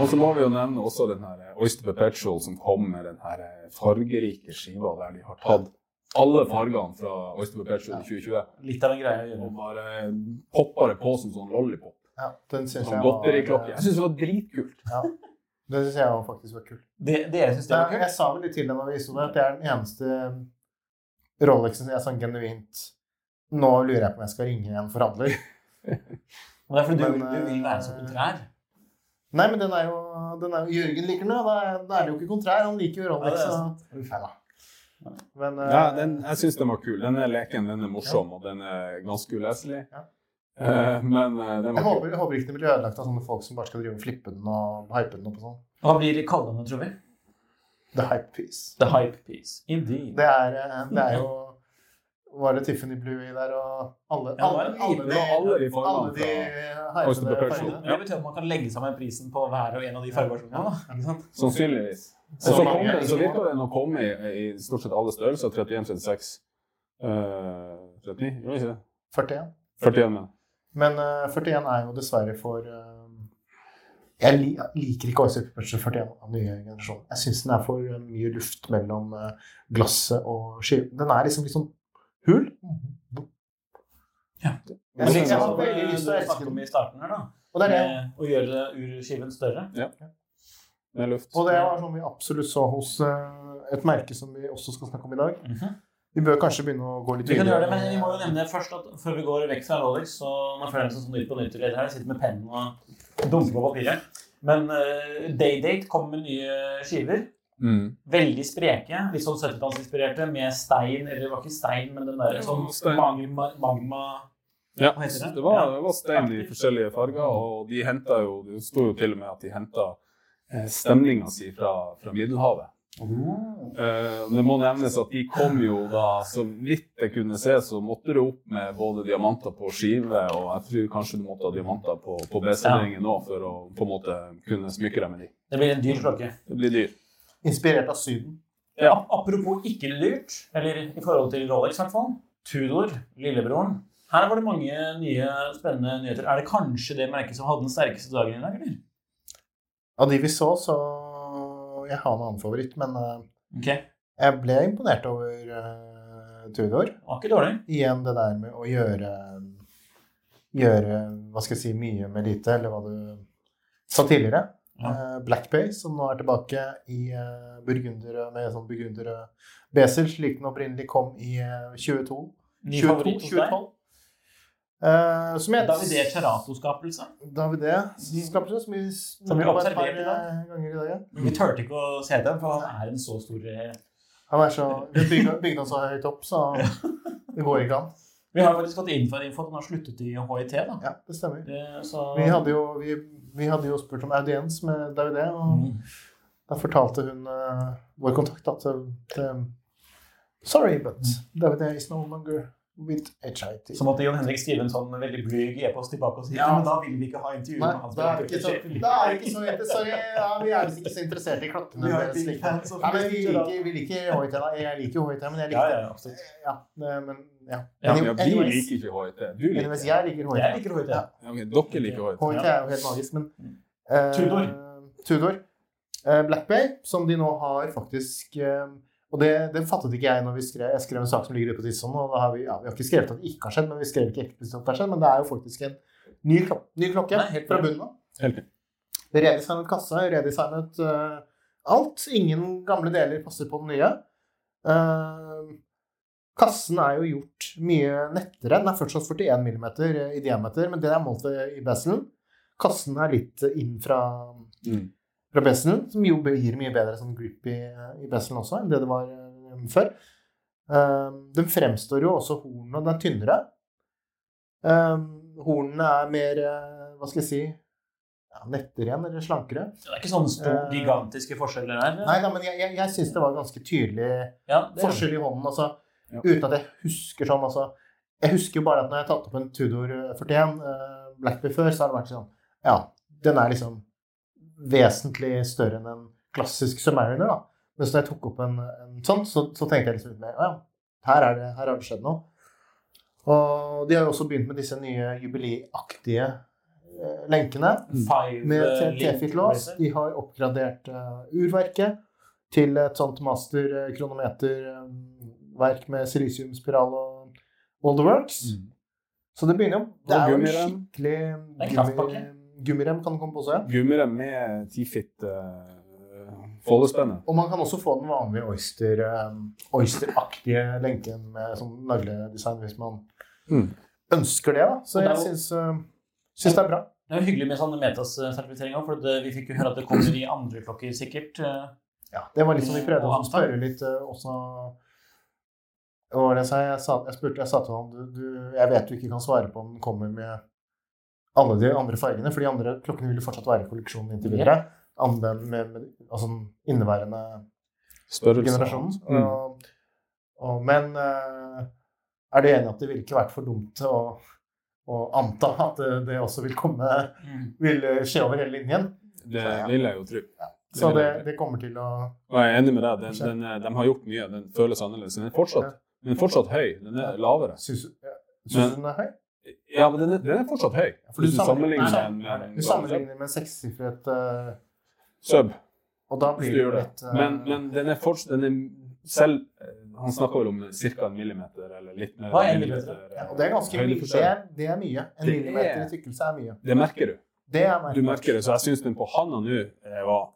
Og så må vi jo nevne også den her eh, Oyster Perpetual som kom med den her eh, fargerike skiva der de har tatt alle fargene fra Oyster Perpetual i 2020 Litt av en greie å og bare poppa det på som sånn lollipop. ja, den synes Sånn jeg godteriklokke. Jeg syns det var dritkult. Ja, Det syns jeg faktisk var kult. Det, dere syns det var kult? jeg sa vel litt til deg når vi så det, at det er den eneste Rolexen som jeg er sånn genuint Nå lurer jeg på om jeg skal ringe en forhandler. Men det er fordi du, Men, du vil være så eh, kontrær. Nei, men den er jo, den er jo Jørgen liker den, jo. Da er, da er det jo ikke kontrær. Han liker jo Rolex. Ja, det så- da. Men eh, Ja, den, jeg syns den var kul. Den er leken, den er morsom, og den er ganske uleselig. Ja. Eh, men eh, den jeg, var håper, jeg håper ikke det blir ødelagt av sånne folk som bare skal drive og flippe den og hype den opp og sånn. Hva blir kallenavnet, tror vi? The hype piece. The Hype Piece. Indeed. Det er, eh, det er jo Var det Tiffany Blue i der og alle Ja, alle, alle, de, alle de alle de fra fargene. Ja. Det betyr at man kan legge sammen prisen på hver og en av de fargeversjonene. Sannsynligvis. Og Så så kom det så virka den å komme i, i stort sett alle størrelser. 31, 36 uh, 39? Gjorde ikke det? 41. 41, men. Men uh, 41 er jo dessverre for uh, Jeg li liker ikke Oyster Perpetual 41 av nye generasjon. Jeg syns den er for eh, mye luft mellom eh, glasset og skiven. Den er liksom litt sånn hul. Ja. Jeg, Men jeg, liksom har veldig lyst til å snakke om i starten her, da. Og det er det. Med å gjøre urskiven større. Med luft. Og det var noe vi absolutt så hos eh, et merke som vi også skal snakke om i dag. Mhm. Vi bør kanskje begynne å gå litt Vi kan videre. gjøre det, men vi må jo nevne først at før vi går vekk fra Rolex, så man føler seg som sånn Nytt på nytt her. Jeg sitter med pennen og dunker på papiret. Men uh, Daydate kommer med nye skiver. Mm. Veldig spreke, litt sånn 70-tallsinspirerte, med stein, eller det var ikke stein, men den der sånn magma, magma Ja, det? det var, det var stein i forskjellige farger, og de henta jo Det sto jo til og med at de henta eh, stemninga si fra, fra Middelhavet. Eh, det må nevnes at de kom jo da, så vidt jeg kunne se, så måtte det opp med både diamanter på skive, og jeg tror kanskje du måtte ha diamanter på, på BC-ringen òg for å på en måte kunne smykke deg med de. Det blir en dyr klokke. Det blir dyr. Inspirert av Syden. Ja. Apropos ikke lurt, eller i forhold til Rolex i hvert fall. Tudor, lillebroren. Her var det mange nye, spennende nyheter. Er det kanskje det merket som hadde den sterkeste dagen i dag, eller? Av de vi så, så Jeg har en annen favoritt, men okay. Jeg ble imponert over uh, Tudor. var ikke dårlig. Igjen det der med å gjøre Gjøre hva skal jeg si, mye med lite, eller hva du sa tidligere. Ja. Eh, Black Bay, som nå er tilbake i uh, burgundere med sånn burgundere Besel, slik den opprinnelig kom i eh, 22. Ny 22, favoritt hos deg? 2012. Eh, som jeg Davidé Cerato-skapelse. Davidé skapelse, som vi Som vi observerte i dag. eh, i dag. ja. Vi turte ikke å se den, for han er en så stor eh, Han er så Vi bygde bygde han så høyt opp, så det går ikke an. Vi har faktisk fått info info at han har sluttet i HIT. da. Ja, det stemmer. Det, så... Vi hadde jo, vi, vi hadde jo spurt om audiens med Davidé, og Mm. da fortalte hun uh, vår kontakt at uh, Sorry, but Davidé is no longer with HIT. Så måtte Jon Henrik skrive en sånn veldig blyg e-post tilbake og si Ja. ja, men da vil vi ikke ha intervju med hans. da er det ikke så, da er ikke så. Sorry, ja, vi er ikke så interessert i klokkene. Of Ja, men vi liker, vi liker HIT. da. Jeg liker jo HIT, men jeg liker ja, absolutt. Ja, men ja. Ja, Ja, vi liker ikke HIT. Du liker HIT. jeg liker HIT. Jeg liker HIT. Ja. Ja, ok, dere liker HIT. HIT er jo helt magisk, men uh, Tudor. Tudor. Uh, Black Bay, som de nå har faktisk eh, Og det, det fattet ikke jeg når vi skrev Jeg skrev en sak som ligger ute på Tidssonen, og har vi, ja, vi har ikke skrevet at det ikke har skjedd, men vi skrev ikke eksplisitt at det har skjedd, men det er jo faktisk en ny, klok ny klokke Nei, helt fra bunnen av. Helt. Redesignet kasse, redesignet uh, alt. Ingen gamle deler passer på den nye. Uh, kassen er jo gjort mye nettere. Den er fortsatt 41 mm i diameter, men det er målt i beselen. Kassen er litt inn fra, Mm. Fra Besselen, som jo gir mye bedre sånn grip i, i Besselen også enn det det var eh, før. Eh, den fremstår jo også hornene, den er tynnere. Eh, hornene er mer, eh, hva skal jeg si, ja, nettere igjen, eller slankere. Det er ikke sånne store, Eh, gigantiske forskjeller her. Nei nei men jeg, jeg, jeg syns det var ganske tydelig Ja, forskjell i hånden. Altså, Ja. Uten at jeg husker sånn altså, Jeg husker jo bare at når jeg har tatt opp en Tudor 41 uh, Blackbee før, så har det vært sånn Ja, den er liksom vesentlig større enn en klassisk Submariner, da. Mens når jeg tok opp en, en sånn, så, så tenkte jeg liksom litt mer Å ja, her, er det, her har det skjedd noe. Og de har jo også begynt med disse nye jubileaktige eh, lenkene Five, med eh, T-fit-lås. De har oppgradert uh, urverket til et sånt master-kronometerverk med silisiumspiral og all the works. Så det begynner jo Det er jo skikkelig gummi. Gummirem kan komme på også, ja. Gummirem med T-fit. uh, foldespenne. Og man kan også få den vanlige Oyster, um, Oyster-aktige lenken med sånn nagledesign hvis man Mm. ønsker det. da. Så det er jeg jo- syns, uh, syns det er bra. Det er jo hyggelig med sånn Metas-sertifisering òg, for det, vi fikk jo høre at det kommer i andre klokker sikkert. eh. Ja, det var liksom vi prøvde å spørre litt eh, også Hva var det jeg sa? Jeg, sa, jeg spurte, jeg sa til han du, du, Jeg vet du ikke kan svare på om den kommer med alle de andre fargene, for de andre klokkene vil jo fortsatt være i kolleksjonen inntil videre. Enn med, med altså den inneværende Størrelse. generasjonen. Mm. Og, og, men eh, er du enig i at det ville ikke vært for dumt å, å anta at det, det også vil komme Vil eh, skje over hele linjen? Det vil jeg jo tro. Så det, det kommer til å Og jeg er enig med deg. Den, den, de har gjort mye. Den føles annerledes. Den er fortsatt, den er fortsatt høy. Den er lavere. Syns ja, syns du den er høy? Ja, men den er, den er fortsatt høy. For du du sammenligner- sammenligner den med Du sammenligner med en sekssifret uh, sub. Og da blir det det. litt uh, Men, men den er fortsatt den er selv eh, Han snakker vel om ca. en millimeter eller litt mer. Hva er en millimeter, ja, Og det er ganske mye. Det er, det er mye. En Det millimeter er- i tykkelse er mye. Det merker du. Det er Du merker det. Så jeg syns den på handa nå var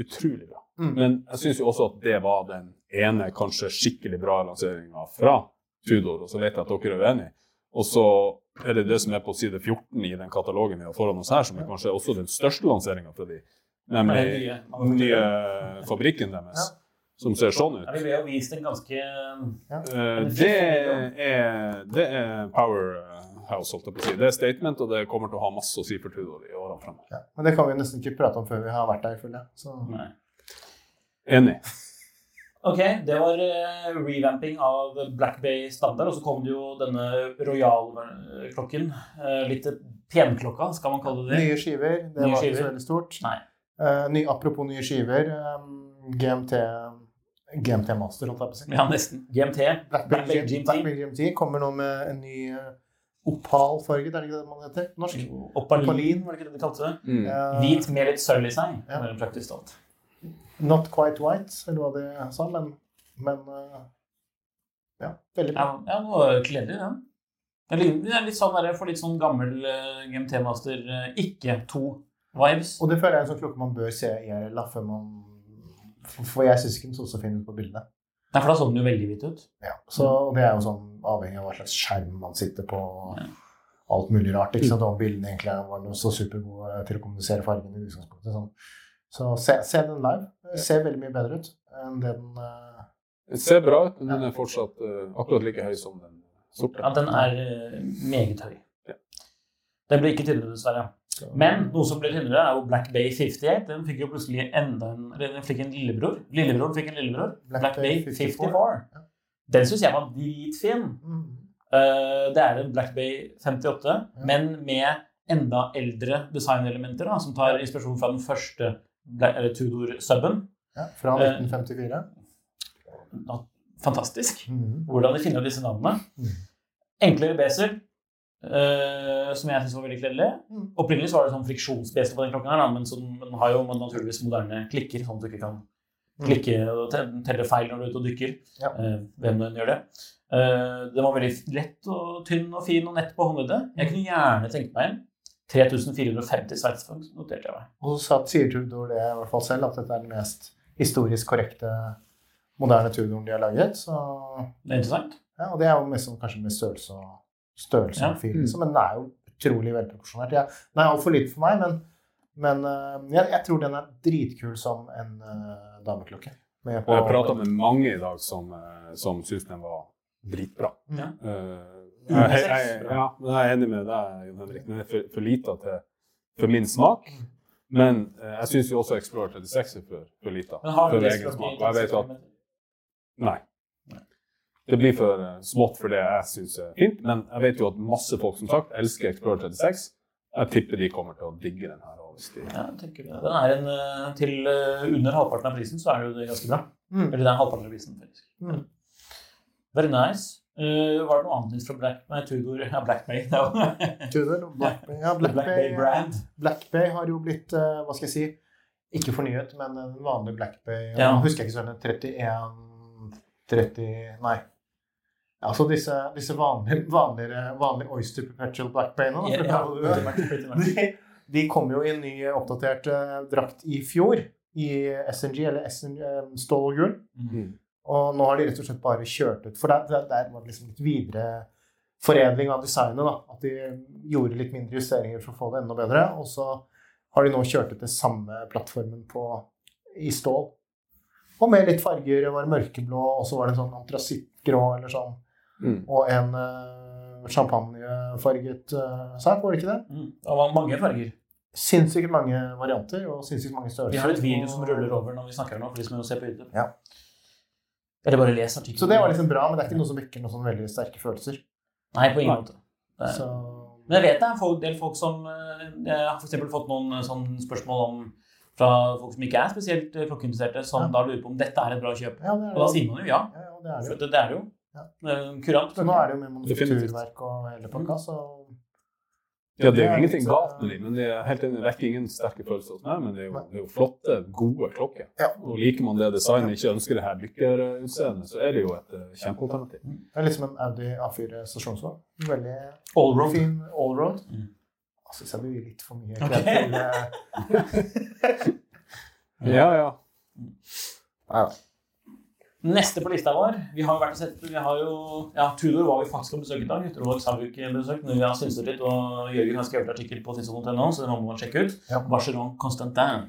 utrolig bra. Mm. Men jeg syns jo også at det var den ene kanskje skikkelig bra lanseringa fra Tudor, og så vet jeg at dere er uenige. Og så er det det som er på side 14 i den katalogen vi har foran oss her, som er kanskje også den største lanseringa fra de, nemlig den nye fabrikken deres, som ser sånn ut. Ja, vi ble jo vist en ganske Eh, det, er, det er powerhouse, holdt jeg på å si. Det er statement, og det kommer til å ha masse å si for Tudor i årene fremover. Ja. Men det kan vi nesten ikke prate om før vi har vært der, føler jeg. Så Nei. Enig. Ok, det var eh, revamping av Black Bay standard, og så kom det jo denne Royal-klokken. Uh, litt penklokka, skal man kalle det det? nye skiver, det Nye var ikke så veldig stort. Nei. Eh, ny, apropos nye skiver, um, GMT, GMT Master, holdt jeg på å si. Ja, nesten. GMT. Black Bay GMT. Black Bay GMT kommer nå med en ny uh, opalfarget, er det ikke det man heter? Norsk? Opalin, Opalin. var det ikke det de kalte det? Mm. Eh, Hvit med litt sølv i seg, Ja. mer praktisk talt. Not quite white, eller hva de sa, men, men eh, ja, veldig bra. ja noe kledelig, den. Ja. det er litt sånn der, for litt sånn gammel eh, GMT Master, eh, ikke to vibes. Og det føler jeg er en sånn klokke man bør se i da, før man For for jeg syns ikke den så så fin ut på bildene. Nei, for da så den jo veldig hvit ut. Ja, så og det er jo sånn avhengig av hva slags skjerm man sitter på. Ja. Alt mulig rart. ikke sant? Om bildene egentlig var noe så supergode til å kommunisere fargene i utgangspunktet. Sånn. Så se, se den live. Det ser veldig mye bedre ut enn det den uh, Det ser bra ut, men den er fortsatt uh, akkurat like høy som den sorte. Ja, den er eh, meget høy. Ja. Den ble ikke tynnere, dessverre. Men noe som ble tynnere, er jo Black Bay 58. Den fikk jo plutselig enda en eller Den fikk en lillebror. Lillebroren fikk en lillebror. Black Black, Bay Bay 54. 54. Ja. Den syns jeg var dritfin. mm, Uh, det er en Black Bay 58, men med enda eldre designelementer, da, som tar inspirasjon fra den første eller Tudor-suben. ja, Fra Eh, 1954. Eh, Fantastisk. Mm. hvordan de finner disse navnene. Mm. Enklere beser, eh, som jeg syns var veldig kledelig. Mm. Opprinnelig var det sånn friksjonsbeser på den klokken, her, men den har jo naturligvis moderne klikker, sånn at du ikke kan klikke og telle feil når du er ute og dykker. Ja. eh, hvem nå enn gjør det. Eh, den var veldig lett og tynn og fin og nett på håndleddet. Jeg kunne gjerne tenkt meg en. 3450 sveitsfranc noterte jeg meg. Og så sier Tudor det i hvert fall selv, at dette er den mest historisk korrekte moderne Tudoren de har laget. Så, Det er interessant. ja, og det er jo mest kanskje med størrelse og størrelse Ja. og fil, liksom, men den er jo utrolig velproporsjonert. Ja, den er altfor liten for meg, men, men øh, jeg, jeg tror den er dritkul som en uh, dameklokke. Med på- Jeg har prata med mange i dag som, uh, som syns den var dritbra. Ja. Eh, jeg, jeg, jeg, ja, jeg er enig med deg, Jon Henrik. Den er for, for lita til for min smak. Men eh, jeg syns jo også Explorer 36 er for, for lita Men har du for egen smak. Og jeg vet at Nei. Det blir for eh, smått for det jeg syns er fint. Men jeg vet jo at masse folk som sagt elsker Explorer 36. Jeg tipper de kommer til å digge den her. Ja, tenker det. Den er en, eh, til under halvparten av prisen, så er det jo ganske bra. Mm. Eller det er halvparten av prisen, faktisk. Mm. Very nice. Eh, var det noe annet nytt fra Black Nei, Tudor Ja, Black Bay. Tudor Black Bay. Ja, Black, Black, Bay Bay, brand. Black Bay har jo blitt, uh, hva skal jeg si, ikke fornyet, men en vanlig Black Bay Ja. Jeg husker ikke sånn 31 30 Nei. Altså disse, disse vanlige, vanligere, vanlige Oyster Perpetual Black Bay nå, Ja. De, de kom jo i en ny oppdatert uh, drakt i fjor, i SNG, eller SNG, um, stål og gull. Mm. Og nå har de rett og slett bare kjørt ut. For der, der, der var det liksom litt videre foredling av designet. da, At de gjorde litt mindre justeringer for å få det enda bedre. Og så har de nå kjørt ut den samme plattformen på, i stål. Og med litt farger. Det var mørkeblå, og så var det en sånn antrasittgrå eller sånn. Mm. Og en uh, champagnefarget uh, sak, var det ikke det? Mm. Det var mange farger. Sinnssykt mange varianter og sinnssykt mange størrelser. Vi har et video som ruller over når vi snakker nå, for de som vil se på YouTube. Ja. Eller bare les artikkelen. Så det var liksom bra, men det er ikke noe som vekker noen sånn veldig sterke følelser. Nei, på ingen måte. Så Men jeg vet det er en del folk som eh, Jeg har for eksempel fått noen eh, sånne spørsmål om fra folk som ikke er spesielt eh, klokkeinteresserte, som Ja. da lurer på om dette er et bra kjøp. ja, det er Og da sier man jo ja. Ja, ja, det er det For jo. det, det er det jo. Ja. Kurant. Så nå er det jo med manufakturverk og hele pakka, så Ja, det er jo ingenting galt med eh, dem, men det er helt enig, vekker ingen sterke følelser hos meg. Men det er jo, det er jo flotte, gode klokker. Ja. Og liker man det designet, ikke ønsker det her dykkerutseendet, så er det jo et eh, kjempealternativ. det er liksom en Audi A4 stasjonsvogn. Veldig Allroad. fin allroad. Mm. Jeg syns jeg blir litt for mye kledd okay. til ja, Ja, ja. Neste på lista vår Vi har jo vært og sett Vi har jo Ja, Tudor var vi faktisk på besøk i dag. Uterovax har vi ikke besøkt, men vi har synset litt. Og Jørgen har skrevet artikkel på tidsson.no, så det må man sjekke ut. Ja. Barcelona Constantin.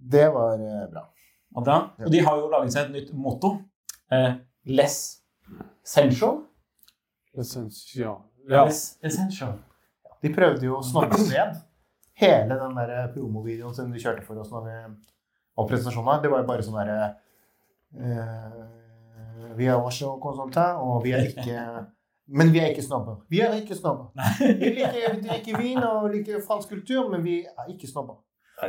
Det var eh, bra. Og, bra. og de har jo laget seg et nytt motto. Eh, less sensual. Essential. ja. Less essential. De prøvde jo å snakke ned hele den der promovideoen som de kjørte for oss når vi og presentasjonen. Det var jo bare sånn derre eh, Vi er også konsulter, og vi er ikke Men vi er ikke snobber. Vi er ikke snobber. Vi liker, vi drikker vin og liker fransk kultur, men vi er ikke snobber.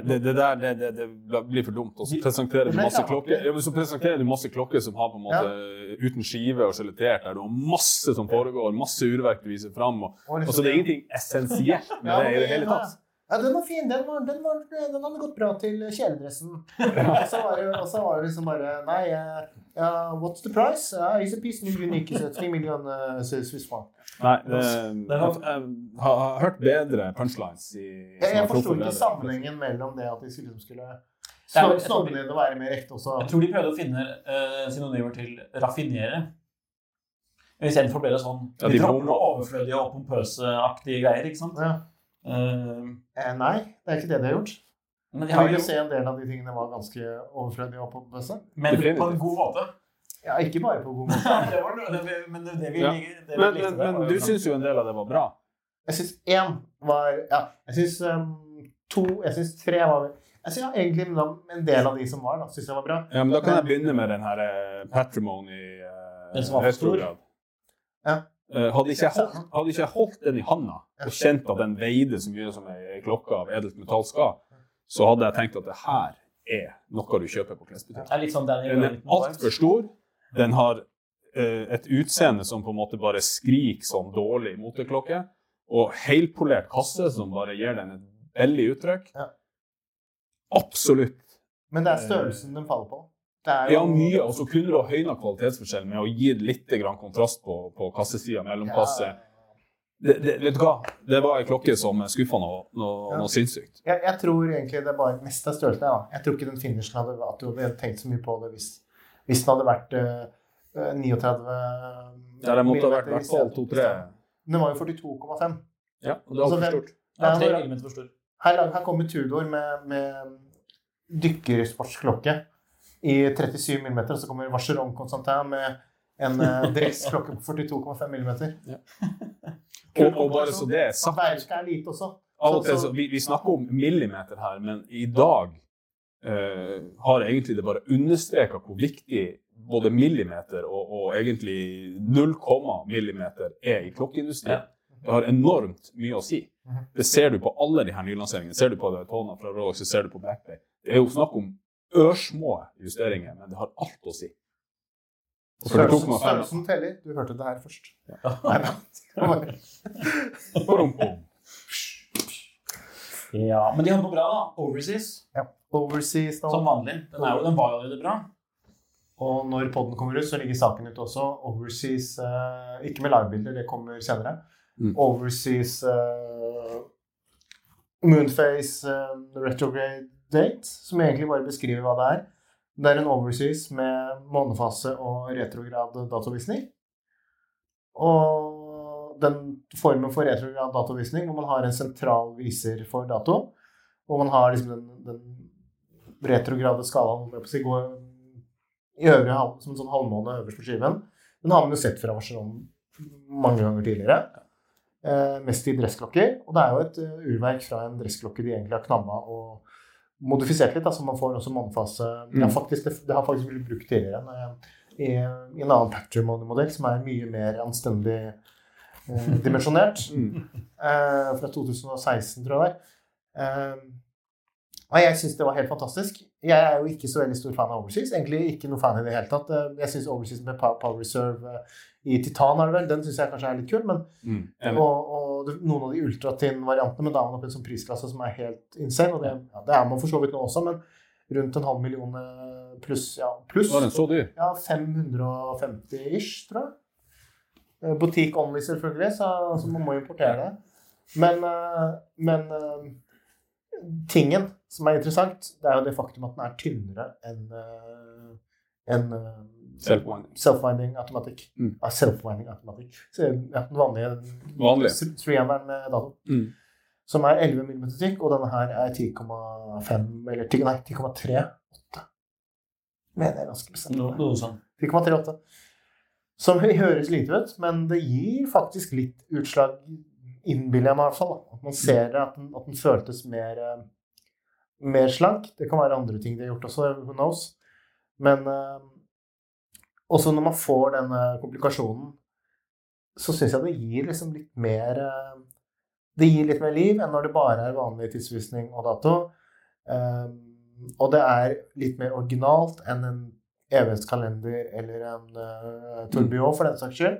Det, det der det, det, det blir for dumt. Og så presenterer du masse klokker ja, så presenterer du masse klokker som har på en måte uten skive og skjelettert, der du har masse som foregår, masse urverk du viser fram. Og, Og så det er ingenting essensielt med det i det hele tatt. Ja, den var fin. Den, var, den, var, den hadde gått bra til kjeledressen. Og så var det, og så var det liksom bare Nei, uh, what's the price? Uh, it's a piece of unique, so three million uh, Swiss franc. Nei, det, jeg, jeg har hørt bedre punchlines i Jeg, jeg forsto ikke sammenhengen mellom det at de skulle, liksom skulle snobbe ned og være mer ekte også. Jeg tror de prøvde å finne uh, synonymer til raffinere. Men Istedenfor ble det sånn Ja, De de dropper overflødige og pompøse-aktige greier, ikke sant? Ja. Eh, Eh, nei, det er ikke det de har gjort. men de Jeg har jo se en del av de tingene var ganske overflødige og pompøse. Men på en god måte. Ja, ikke bare på en god måte. det var noe- det, vi- men det, det vi, Ja. det vi likte men, men du syns jo en del av det var bra. Jeg syns én var Ja, jeg syns um, to Jeg syns tre var Jeg synes, ja, egentlig men da- en del av de som var, da, syns jeg var bra. Ja, men Da kan jeg begynne med den her eh, patrimony Uh, Den som var for stor. Ja. Eh, hadde, ikke jeg holdt, hadde ikke jeg holdt den i handa og kjent at den veide så mye som ei klokke av edelt metall skal, så hadde jeg tenkt at det her er noe du kjøper på klesbutikk. Sånn Den er altfor stor. Den har eh, et utseende som på en måte bare skriker som dårlig moteklokke. Og helpolert kasse som bare gir den et billig uttrykk. Absolutt. Men det er størrelsen den faller på. Det er Ja, mye. Og så kunne du ha høyna kvalitetsforskjell med å gi litt grann kontrast på, på kassesida, mellomkasse. Det, det, vet du hva? Det var ei klokke som skuffa noe, noe, Ja. noe sinnssykt. Jeg, jeg tror egentlig det var bare mest av størrelsen. Ja. Jeg tror ikke den finishen hadde at du hadde tenkt så mye på det hvis, hvis den hadde vært eh, eh, 39 Ja, det måtte ha vært i hvert fall i stedet. to-tre. Den var jo 42,5. Ja, og det var Altså, for stort. Ja, er-. Her, her kommer Tudor med, med dykkersportsklokke i 37 mm. Og så kommer Vacheron Constantin med en uh, dressklokke på 42,5 mm. Og, og bare så det er sagt Bershka er lite også. Så- så, vi, vi snakker om millimeter her, men i dag eh, har egentlig det bare understreka hvor viktig både millimeter og, og egentlig 0, millimeter er i klokkeindustrien. Det har enormt mye å si. Mhm. Det ser du på alle de her nylanseringene. Ser du på Daytona fra Rolex, så ser du på Backpay. Det er jo snakk om ørsmå justeringer, men det har alt å si. Størrelsen, 42,5 størrelsen teller. Du hørte det her først. Nei. Bom, bom. Ja, men de hadde noe bra, da. Overseas, Ja. Overseas som vanlig. Den, er jo, den var jo allerede bra. Og når podden kommer ut, så ligger saken ute også. Overseas eh, Ikke med livebilder, det kommer senere. Mm. Overseas eh, Moonface eh, retrograde date, som egentlig bare beskriver hva det er. Det er en overseas med månefase og retrograd datovisning. Og den formen for retrograd datovisning hvor man har en sentral viser for dato, hvor man har liksom den, den retrograde skalaen si, i øvre som en sånn halvmåne øverst på skiven. Den har man jo sett fra Barcelona mange ganger tidligere. Eh, mest i dressklokker. Og det er jo et eh, urverk fra en dressklokke de egentlig har knamma og modifisert litt. Da, så man får også månefase Mm. faktisk, det, det har faktisk blitt brukt tidligere eh, i, i en annen patrimony-modell som er mye mer anstendig eh, dimensjonert. Mm. Eh, fra 2016, tror jeg det er. Eh, jeg syns det var helt fantastisk. Jeg er jo ikke så veldig stor fan av Overseas. Egentlig ikke noe fan i det hele tatt. Eh, Jeg syns Overseas med Power Power Reserve eh, i titan, er det vel, den syns jeg kanskje er litt kul. Men, Mm. Og, og noen av de ultratin-variantene, men da er man oppe i en sånn prisklasse som er helt insane. Og det, ja, det er man for så vidt nå også, men rundt en halv million eh, pluss. Ja, pluss. Var den så dyr? Ja, 550 ish, tror jeg. Butikk only, selvfølgelig, så, så man må importere det. Men, eh, men eh, tingen som er interessant, det er jo det faktum at den er tynnere enn eh, en eh, Self-winding. self-winding automatikk. Mm. Ja, self-winding automatikk. Så, ja, den vanlige, Vanlige. three-hammeren med dato. Mm. Som er 11 mm tykk, og denne her er 10,5 eller 10, nei, 10,38. Mener jeg ganske bestemt. No, noe sånt. 10,38. Som høres lite ut, men det gir faktisk litt utslag, innbiller jeg meg i hvert fall. Da. At man ser det, at den, at den føltes mer, eh, mer slank. Det kan være andre ting de har gjort også, who knows. Men eh, også når man får denne komplikasjonen, så syns jeg det gir liksom litt mer eh, Det gir litt mer liv enn når det bare er vanlig tidsvisning og dato. Eh, og det er litt mer originalt enn en evighetskalender eller en uh, tourbillon, for den saks skyld.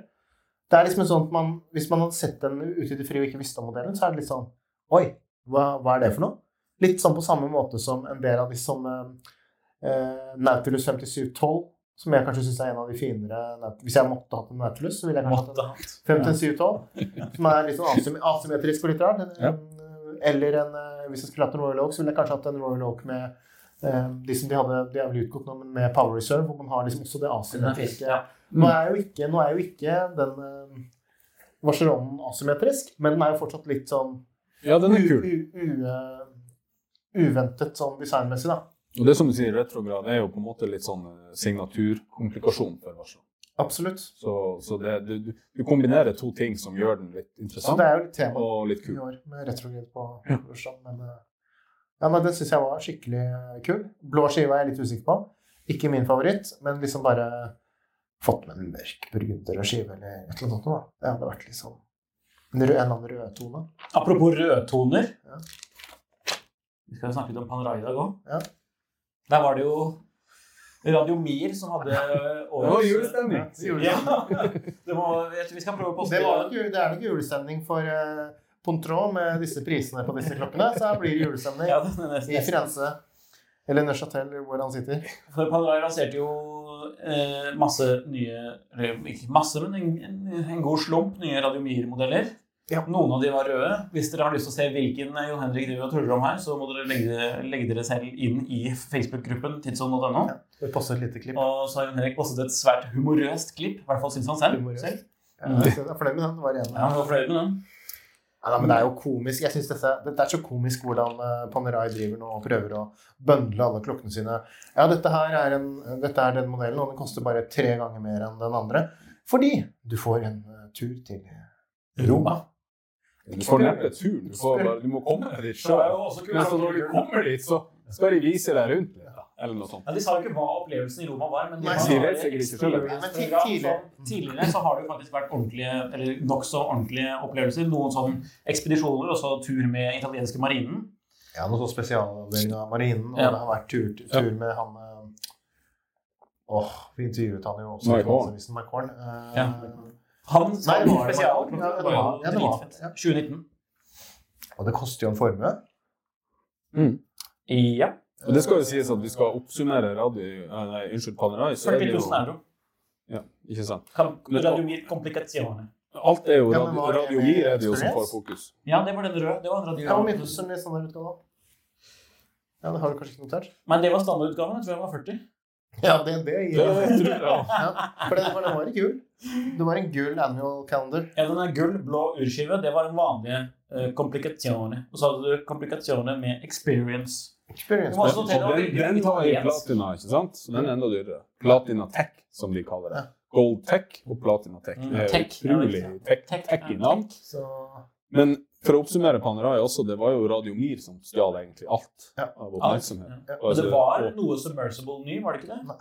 Det er liksom sånn at man, Hvis man hadde sett den ute i det frie og ikke visste om modellen, så er det litt sånn Oi, hva, hva er det for noe? Litt sånn på samme måte som en del av de sånne uh, Nautilus 5712, som jeg kanskje syns er en av de finere Hvis jeg måtte hatt en Nautilus, så ville jeg kanskje hatt en 5-7-12, som er litt sånn asym asymmetrisk og litt rart. Ja. Eller en, eh, hvis jeg skulle hatt en Royal Oak, så ville jeg kanskje hatt en Royal Oak med eh, de som de hadde, de er vel utgått nå, men med Power Reserve, hvor man har liksom også det asymmetriske. Ja. Nå er jo ikke, nå er jo ikke den uh, Vacheronen asymmetrisk, men den er jo fortsatt litt sånn Ja, den er kul. u, u, u, eh, uventet sånn designmessig, da. Og det som du sier, retrograd er jo på en måte litt sånn eh, signaturkomplikasjon for Varsel. Absolutt. Så, så det, du, du- kombinerer to ting som gjør den litt Så interessant det er jo litt tema og litt i år med retrograd på Russland, men eh, ja, nei, den syns jeg var skikkelig eh, kul. Blå skive er jeg litt usikker på. Ikke min favoritt, men liksom bare fått med en mørk og skive eller et eller annet. Da. Det hadde vært liksom en, eller annen rødtone. Apropos rødtoner. Ja. Vi skal jo snakke litt om Panerai i dag òg. Der var det jo Radio Mir som hadde årets julestemning. Ja. Det må, jeg tror vi skal prøve å poste Det, det er nok julestemning for uh, Pontron med disse prisene på disse klokkene. Så her blir det julestemning Ja, det nesten- i Firenze. Eller Neuchatel, hvor han sitter. For Panerai lanserte jo eh, masse nye eller Ikke masse, men en, en, en god slump nye Radio Mir-modeller. Ja. Noen av de var røde. Hvis dere har lyst til å se hvilken eh, Jon Henrik driver og tuller om her, så må dere legge, legge dere selv inn i Facebook-gruppen tidsånd.no. Ja. Vi passer et lite klipp. Og så har Jon Henrik postet et svært humorøst klipp. I hvert fall syns han selv. Humorøst. selv. Ja, jeg er fornøyd med den. Det var. Ja, han var fornøyd med den. Ja, da, men det er jo komisk. Jeg synes dette, det er så komisk hvordan uh, Panerai driver nå og prøver å bøndle alle klokkene sine. Ja, dette her er, en, dette er den modellen, og den koster bare tre ganger mer enn den andre. Fordi du får en uh, tur til Roma. Du får neppe turen. Du, får, bare- du må komme deg dit sjøl. Men så når du kommer dit, så skal de vise deg rundt Eller noe sånt. Ja, De sa jo ikke hva opplevelsen i Roma var. men Nei, var de vet sikkert ikke selv. Men tidligere- Tidligere så har det jo faktisk vært ordentlige, eller nokså ordentlige opplevelser. Noen sånn ekspedisjoner, og så tur med italienske marinen. Ja, noe sånn spesialavdeling av marinen, og Ja. det har vært tur, tur med han Åh, Åh, vi intervjuet han jo også i. Finansavisen, Uh, Ja. Han Nei, det var spesial. Ja, det var ja, det var- ja. 2019. Og det koster jo en formue. Ja. Og det skal jo sies at vi skal oppsummere radio... eh, Nei, unnskyld, Panerai. Så er 40 det 000 jo euro. ja, Ikke sant. Kan- Radio Mir Complicazione. Alt er jo radio, var radio er det jo som får fokus. Ja, det var den røde. Det var en radio. Ja, den i standardutgave? Ja, det har du kanskje ikke notert? Men det var standardutgaven. Jeg tror jeg var 40. Ja, det, det Det gir tror jeg ja, for den, var i gull. Det var en gull annual calendar. Ja, den er gull, blå urskive. Det var den vanlige uh. Og så hadde du Complicazione med Experience. Experience. Også Og den, den har i platina, ikke sant? Så den er enda dyrere. Platina Tech, som de kaller det. Gold Tech og Platina Tech. Mm, Det er Tech, utrolig tech, Tech, tech i navn. Men for å oppsummere Panerai også, det var jo Radio Mir som stjal egentlig alt av oppmerksomhet. Ja. Og Og det altså- var noe submersible ny, var det ikke det?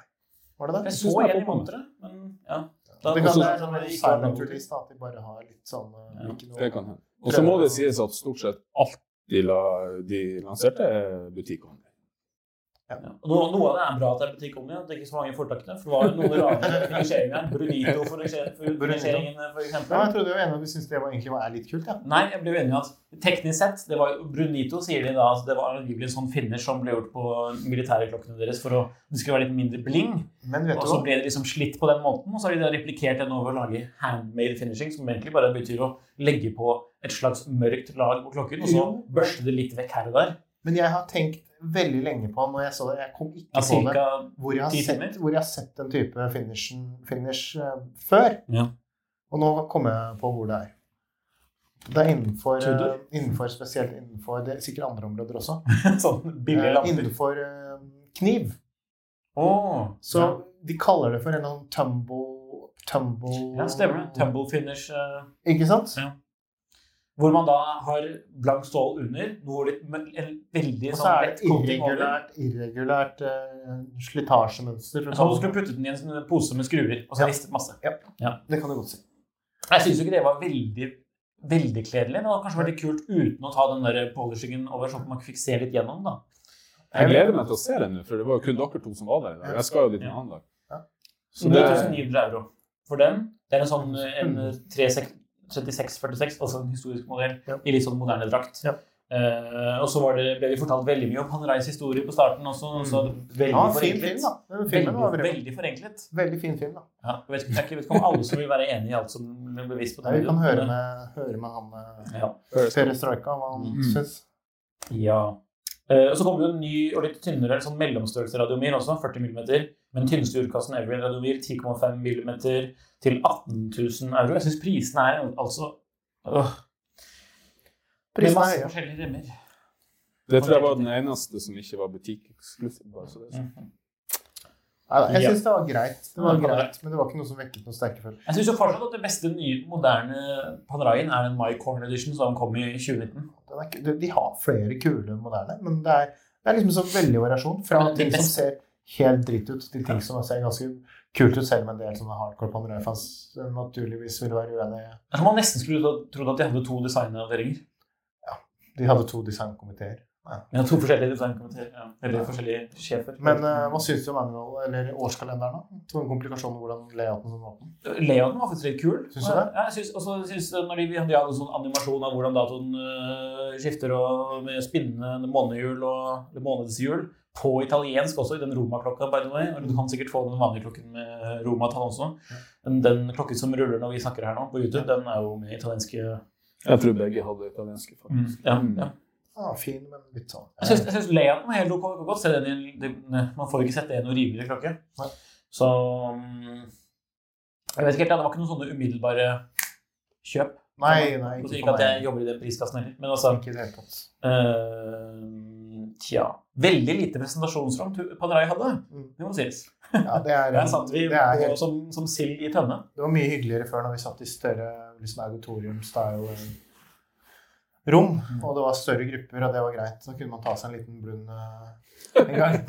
var det det? Jeg så en i på monteret, men ja. Da, Det kan også- være sånn sånn at de bare har litt sånn uh, Ja, Det kan hende. Og så må det sies at stort sett alt de, la, de lanserte, er butikkonlig. Ja. Noe, noe av det er bra at det er butikk om igjen. det ikke er så mange fortakene. For det var jo noen rare finisjeringer. Brunito for finisjeringen, for Ja, jeg trodde trodde jo en av de syntes det var, egentlig var, litt kult, ja. Nei, jeg ble enig i at teknisk sett det var Brunito sier de da at det var angivelig en sånn finish som ble gjort på militæreklokkene deres for å det skulle være litt mindre bling. Men vet Og så ble det liksom slitt på den måten, og så har de replikert den over å lage handmade finishing, som egentlig bare betyr å legge på et slags mørkt lag på klokken, og så børste det litt vekk her og der. Men jeg har tenkt veldig lenge på når jeg så det. Jeg kom ikke Ja, på det. Hvor jeg, har sett, hvor jeg har sett den type finishen, finish uh, før. Ja. Og nå kommer jeg på hvor det er. Det er innenfor, eh, innenfor spesielt innenfor Det er sikkert andre områder også. sånn billige Eh, lamper. innenfor uh, kniv. Oh, Så ja. de kaller det for en sånn tumble Tumble ja, stemmer det. Tumble finish. Ikke sant? Ja. Hvor man da har blank stål under, noe litt, men en veldig Og så sånn er det et irregulært, irregulært uh, slitasjemønster. for å Som om du skulle puttet den i en sånn pose med skruer, og så Ja. ristet masse. Det kan du godt si. Jeg syns ikke det var veldig veldig kledelig. Det hadde kanskje vært litt kult uten å ta den der polishingen over, sånn at man fikk se litt gjennom, da. Jeg gleder meg til å se den nå, for det var jo kun dere to som var der i dag. Jeg skal jo dit en annen dag. Ja. Så det, 9900 euro for den. Det er en sånn en 3646, altså en historisk modell, Ja. i litt sånn moderne drakt. Ja. Uh, og så var det, ble vi fortalt veldig mye om Panreis historie på starten også. og Så veldig Ja, fin film, da. Veldig, veldig, forenklet. veldig fin film, da. Ja, jeg, vet, jeg vet ikke om alle som vil være enig i alt som ble bevisst på Nei, vi kan høre med, høre med han eh, Ja. Perestrojka hva han Mm. syns. ja. Eh, og så kommer det en ny og litt tynnere sånn mellomstørrelse radiomir også, 40 mm. Men tynneste jordkassen ever-in-radiomir, 10,5 mm til 18 000 euro. Jeg syns prisene er altså øh, Prisene er masse forskjellige remmer. tror jeg var den eneste som ikke var butikkeksklusiv. bare så det sånn. Nei, jeg Ja. syns det var greit, det var Ja, greit, men det var ikke noe som vekket noe sterke følelser. Jeg syns fortsatt at det beste nye, moderne Panraien er den My Corner Edition som kom i 2019. Er de- har flere kule moderne, men det er, det er liksom så veldig variasjon. Fra ting som ser helt dritt ut, til ting som ser ganske kult ut, selv om en del sånne hardcore Panerai-fans naturligvis ville være uenig man nesten skulle tro- trodd at de hadde to designavdelinger. De hadde to designkomiteer. Ja, to forskjellige designkomiteer. Ja. Eller forskjellige sjefer. Men uh, hva syns du om manual, eller årskalenderen? da? To komplikasjoner hvordan layouten var åpen. Layouten var faktisk litt kul. Syns du det? Ja, jeg synes, også synes det når de, vi hadde en sånn animasjon av hvordan datoen uh, skifter og med spinnende månehjul og eller månedshjul på italiensk også, i den Roma-klokka, by the way. Og du kan sikkert få den vanlige klokken med Roma-tall også. Men den klokken som ruller når vi snakker her nå på YouTube, den er jo med italienske Jeg tror begge hadde italienske, faktisk. ja, ja. Ja, fin, men litt sånn Jeg syns, jeg synes layouten er helt ok. Godt se den i, det, man får ikke sett det i noe rimeligere klokke. Nei. Så mm, Jeg vet ikke helt, det var ikke noen sånne umiddelbare kjøp. Nei, nei, ikke, ikke at jeg jobber i den priskassen heller. Men altså Ikke det hele tatt. eh, Tja Veldig lite presentasjonsrom Panerai hadde, Mm. det må sies. Ja, det er, Der satt vi helt som, som sild i tønne. Det var mye hyggeligere før når vi satt i større liksom auditorium-style-rom. Mm. Og det var større grupper, og det var greit. Så kunne man ta seg en liten blund eh, en gang.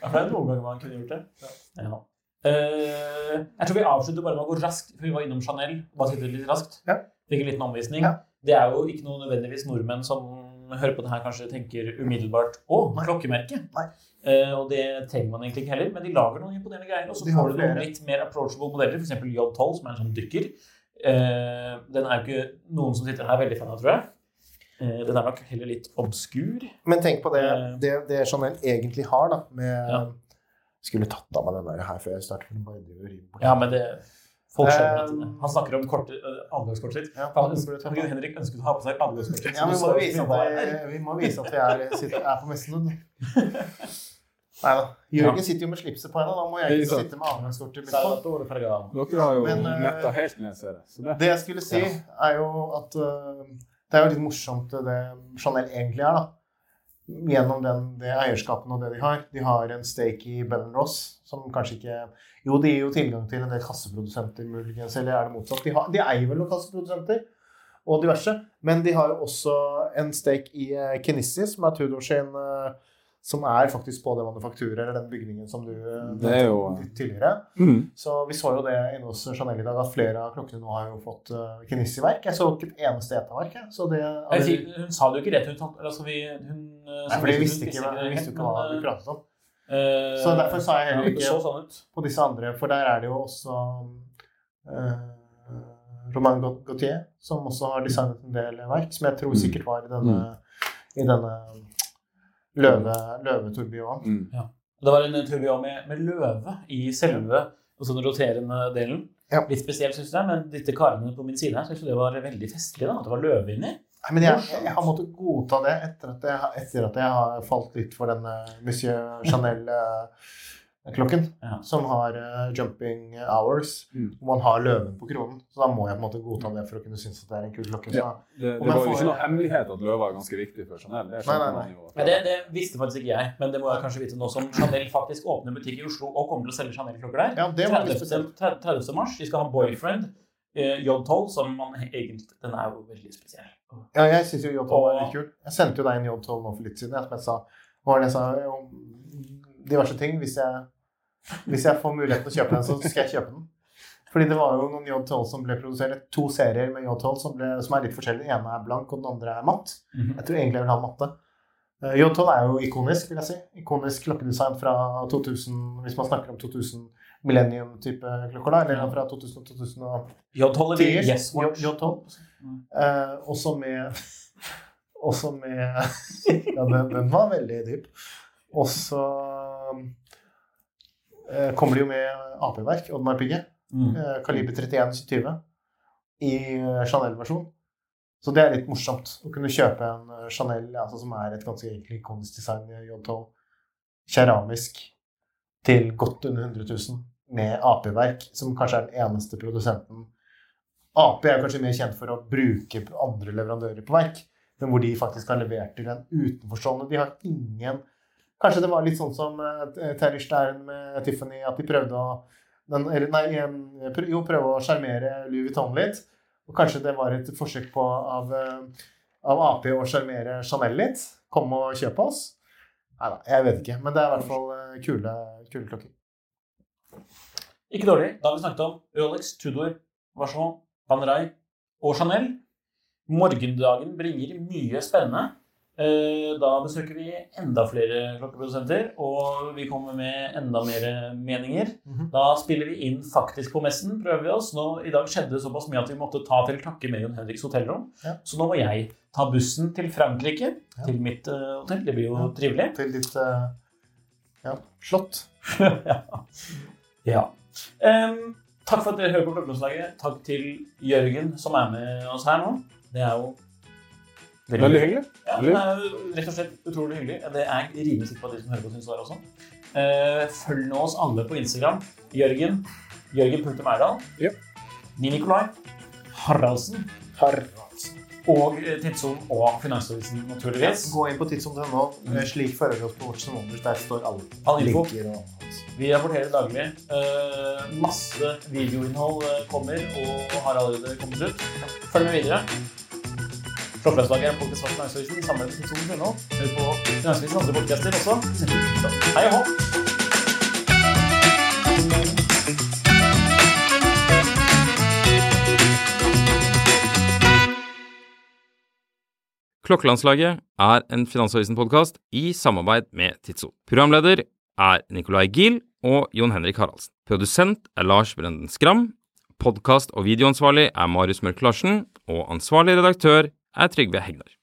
Ja, for det er noen ganger man kunne gjort det. Ja. Uh, jeg tror vi avslutter bare med å gå raskt, for vi var innom Chanel. Bare sitte litt raskt. Ja. Fikk en liten omvisning. Ja. Det er jo ikke noe nødvendigvis nordmenn som hører på det her, kanskje tenker umiddelbart å, Nei. klokkemerke. Nei. Uh, og det trenger man egentlig ikke heller, men de lager noen imponerende greier. Og så får du noen litt mer approachable modeller, f.eks. J12, som er en sånn dykker. Eh, den er jo ikke noen som sitter her veldig fan av, tror jeg. Eh, den er nok heller litt obskur. Men tenk på det, Eh. det, det Chanel egentlig har, da, med Ja. Skulle tatt av meg den der her før jeg starter. bort. Ja, men det Folk skjønner at Um, Han snakker om kortet, adgangskortet sitt. Ja, Henrik ønsket å ha på seg adgangskortet sitt. Ja, vi må vise at vi, at vi er, sitter, er på messen. Nei da. Jørgen sitter jo med slipset på henne. Da må jeg ikke sitte med adgangskortet mitt på. Dere har jo Men, eh, netta helt ned, ser jeg. Det. Det jeg skulle si, er jo at uh, det er jo litt morsomt det Chanel egentlig er, da. Gjennom den, det eierskapet og det de har. De har en stake i Bell Ross, som kanskje ikke Jo, de gir jo tilgang til en del kasseprodusenter, muligens, eller er det motsatt? De, har, de eier vel noen kasseprodusenter og diverse, men de har jo også en stake i uh, Kenissi, som er Tudor sin eh, Som er faktisk på det manufakturet, eller den bygningen som du Det er jo- tidligere. Mm. Så vi så jo det inne hos Chanel i dag, at flere av klokkene nå har jo fått uh, Kenissi-verk. Jeg så ikke et eneste ETA-verk. Så det, aldri... sier- Hun sa det jo ikke rett ut. Altså, vi, hun, Nei, for de visste ikke, hva- visste jo ikke hva vi pratet om. Så derfor sa jeg heller ja, så ikke sånn ut. på disse andre, for der er det jo også uh, Romain Gautier, som også har designet en del verk, som jeg tror sikkert var i denne, i denne løve, løveturbioen. Mm. Det var en tourbillon med, med løve i selve altså den roterende delen. Ja. Litt spesielt, syns jeg, men disse karene på min side her synes jeg det var veldig festlig. da, At det var løve inni. Nei, men jeg, jeg, har måttet godta det etter at jeg, etter at jeg har falt litt for den Monsieur Monsieur Chanel-klokken. Ja. Som har uh, jumping hours. Mm. Hvor man har løven på kronen. Så da må jeg på en måte godta det for å kunne synes at det er en kul klokke. Ja. Det, det var jo ikke noe hemmelighet at løva er ganske viktig for Chanel. Det Nei, nei, man nei. jo. Det, det visste faktisk ikke jeg, men det må jeg kanskje vite nå som Chanel faktisk åpner butikk i Oslo og kommer til å selge Chanel-klokker der. Ja, det var 30. 30. mars. De skal ha Boyfriend Uh, J12, som man egentlig Den er jo veldig spesiell. Ja, jeg syns jo J12 er Og- litt kul. Jeg sendte jo deg en J12 nå for litt siden. Jeg, som jeg sa, hva var det jeg sa om diverse ting. Hvis jeg, hvis jeg får muligheten til å kjøpe den, så skal jeg kjøpe den. Fordi det var jo noen J12 som ble produsert, to serier med J12 som, ble, som er litt forskjellige. Den ene er blank, og den andre er matt. Mhm. Jeg tror egentlig jeg vil ha matte. Eh, J12 er jo ikonisk, vil jeg si. Ikonisk klokkedesign fra 2000, hvis man snakker om 2000 millennium-type klokker, da. Eller fra 2000 til 2000 J12 eller Yes Watch. J- J12. Eh, også med Også med Ja, den, den var veldig dyp. Og så eh, kommer de jo med AP-verk, Oddmar Pigge. Mm. Eh, kaliber 31-20 i eh, Chanel-versjon. Så det er litt morsomt å kunne kjøpe en eh, Chanel altså, som er et ganske egentlig ikonisk design i J12, keramisk, til godt under 100 000 med AP-verk, som kanskje er den eneste produsenten AP er kanskje mer kjent for å bruke andre leverandører på verk, men hvor de faktisk har levert til en utenforstående. De har ingen Kanskje det var litt sånn som uh, Terry Stern med Tiffany, at de prøvde å den, eller, nei, jo, prøve å sjarmere Louis Vuitton litt. Og kanskje det var et forsøk på av, eh, av Ap å sjarmere Chanel litt. Kom og kjøp oss. Nei da, jeg vet ikke. Men det er i hvert fall eh, kule, kule klokker. Ikke dårlig. Da har vi snakket om Rolex, Tudor, Vacheron, Panerai og Chanel. Morgendagen bringer mye spennende. Eh, Da besøker vi enda flere klokkeprodusenter, og vi kommer med enda mer meninger. Mhm. Da spiller vi inn faktisk på messen, prøver vi oss. Nå, I dag skjedde det såpass mye at vi måtte ta til takke med Jon Henriks hotellrom. Ja. Så nå må jeg ta bussen til Frankrike, Ja. til mitt uh, hotell. Det blir jo Ja. trivelig. Til ditt uh, ja, slott. ja. Em, takk for at dere hører på Klokkelandslaget. Takk til Jørgen, som er med oss her nå. Det er jo Veldig hyggelig. Ja, det er rett og slett utrolig hyggelig. Det er jeg rimelig sikker på at de som hører på, syns det er også. Eh, følg nå oss alle på Instagram. Jørgen. Jørgen.Merdal. Ja. Nikolai. Haraldsen. Og Tidsom Tidsson og Finansavisen, naturligvis. Gå inn på tidssom.no. eh, Slik fører vi oss på Watch and Wonders. Der står alle All info. linker og alt. Vi rapporterer daglig. Eh, masse videoinnhold eh, kommer og har allerede kommet ut. Følg med videre. Klokkelandslaget er en podkast fra Finansavisen samarbeid med Tidsson.no. Hør på Finansavisen andre podkaster også. Så, Hei og hå! Klokkelandslaget er en Finansavisen-podkast i samarbeid med Tidso. Programleder er Nicolai Giel og Jon Henrik Haraldsen. Produsent er Lars Brenden Skram. Podkast- og videoansvarlig er Marius Mørk Larsen. Og ansvarlig redaktør er Trygve Hegnar.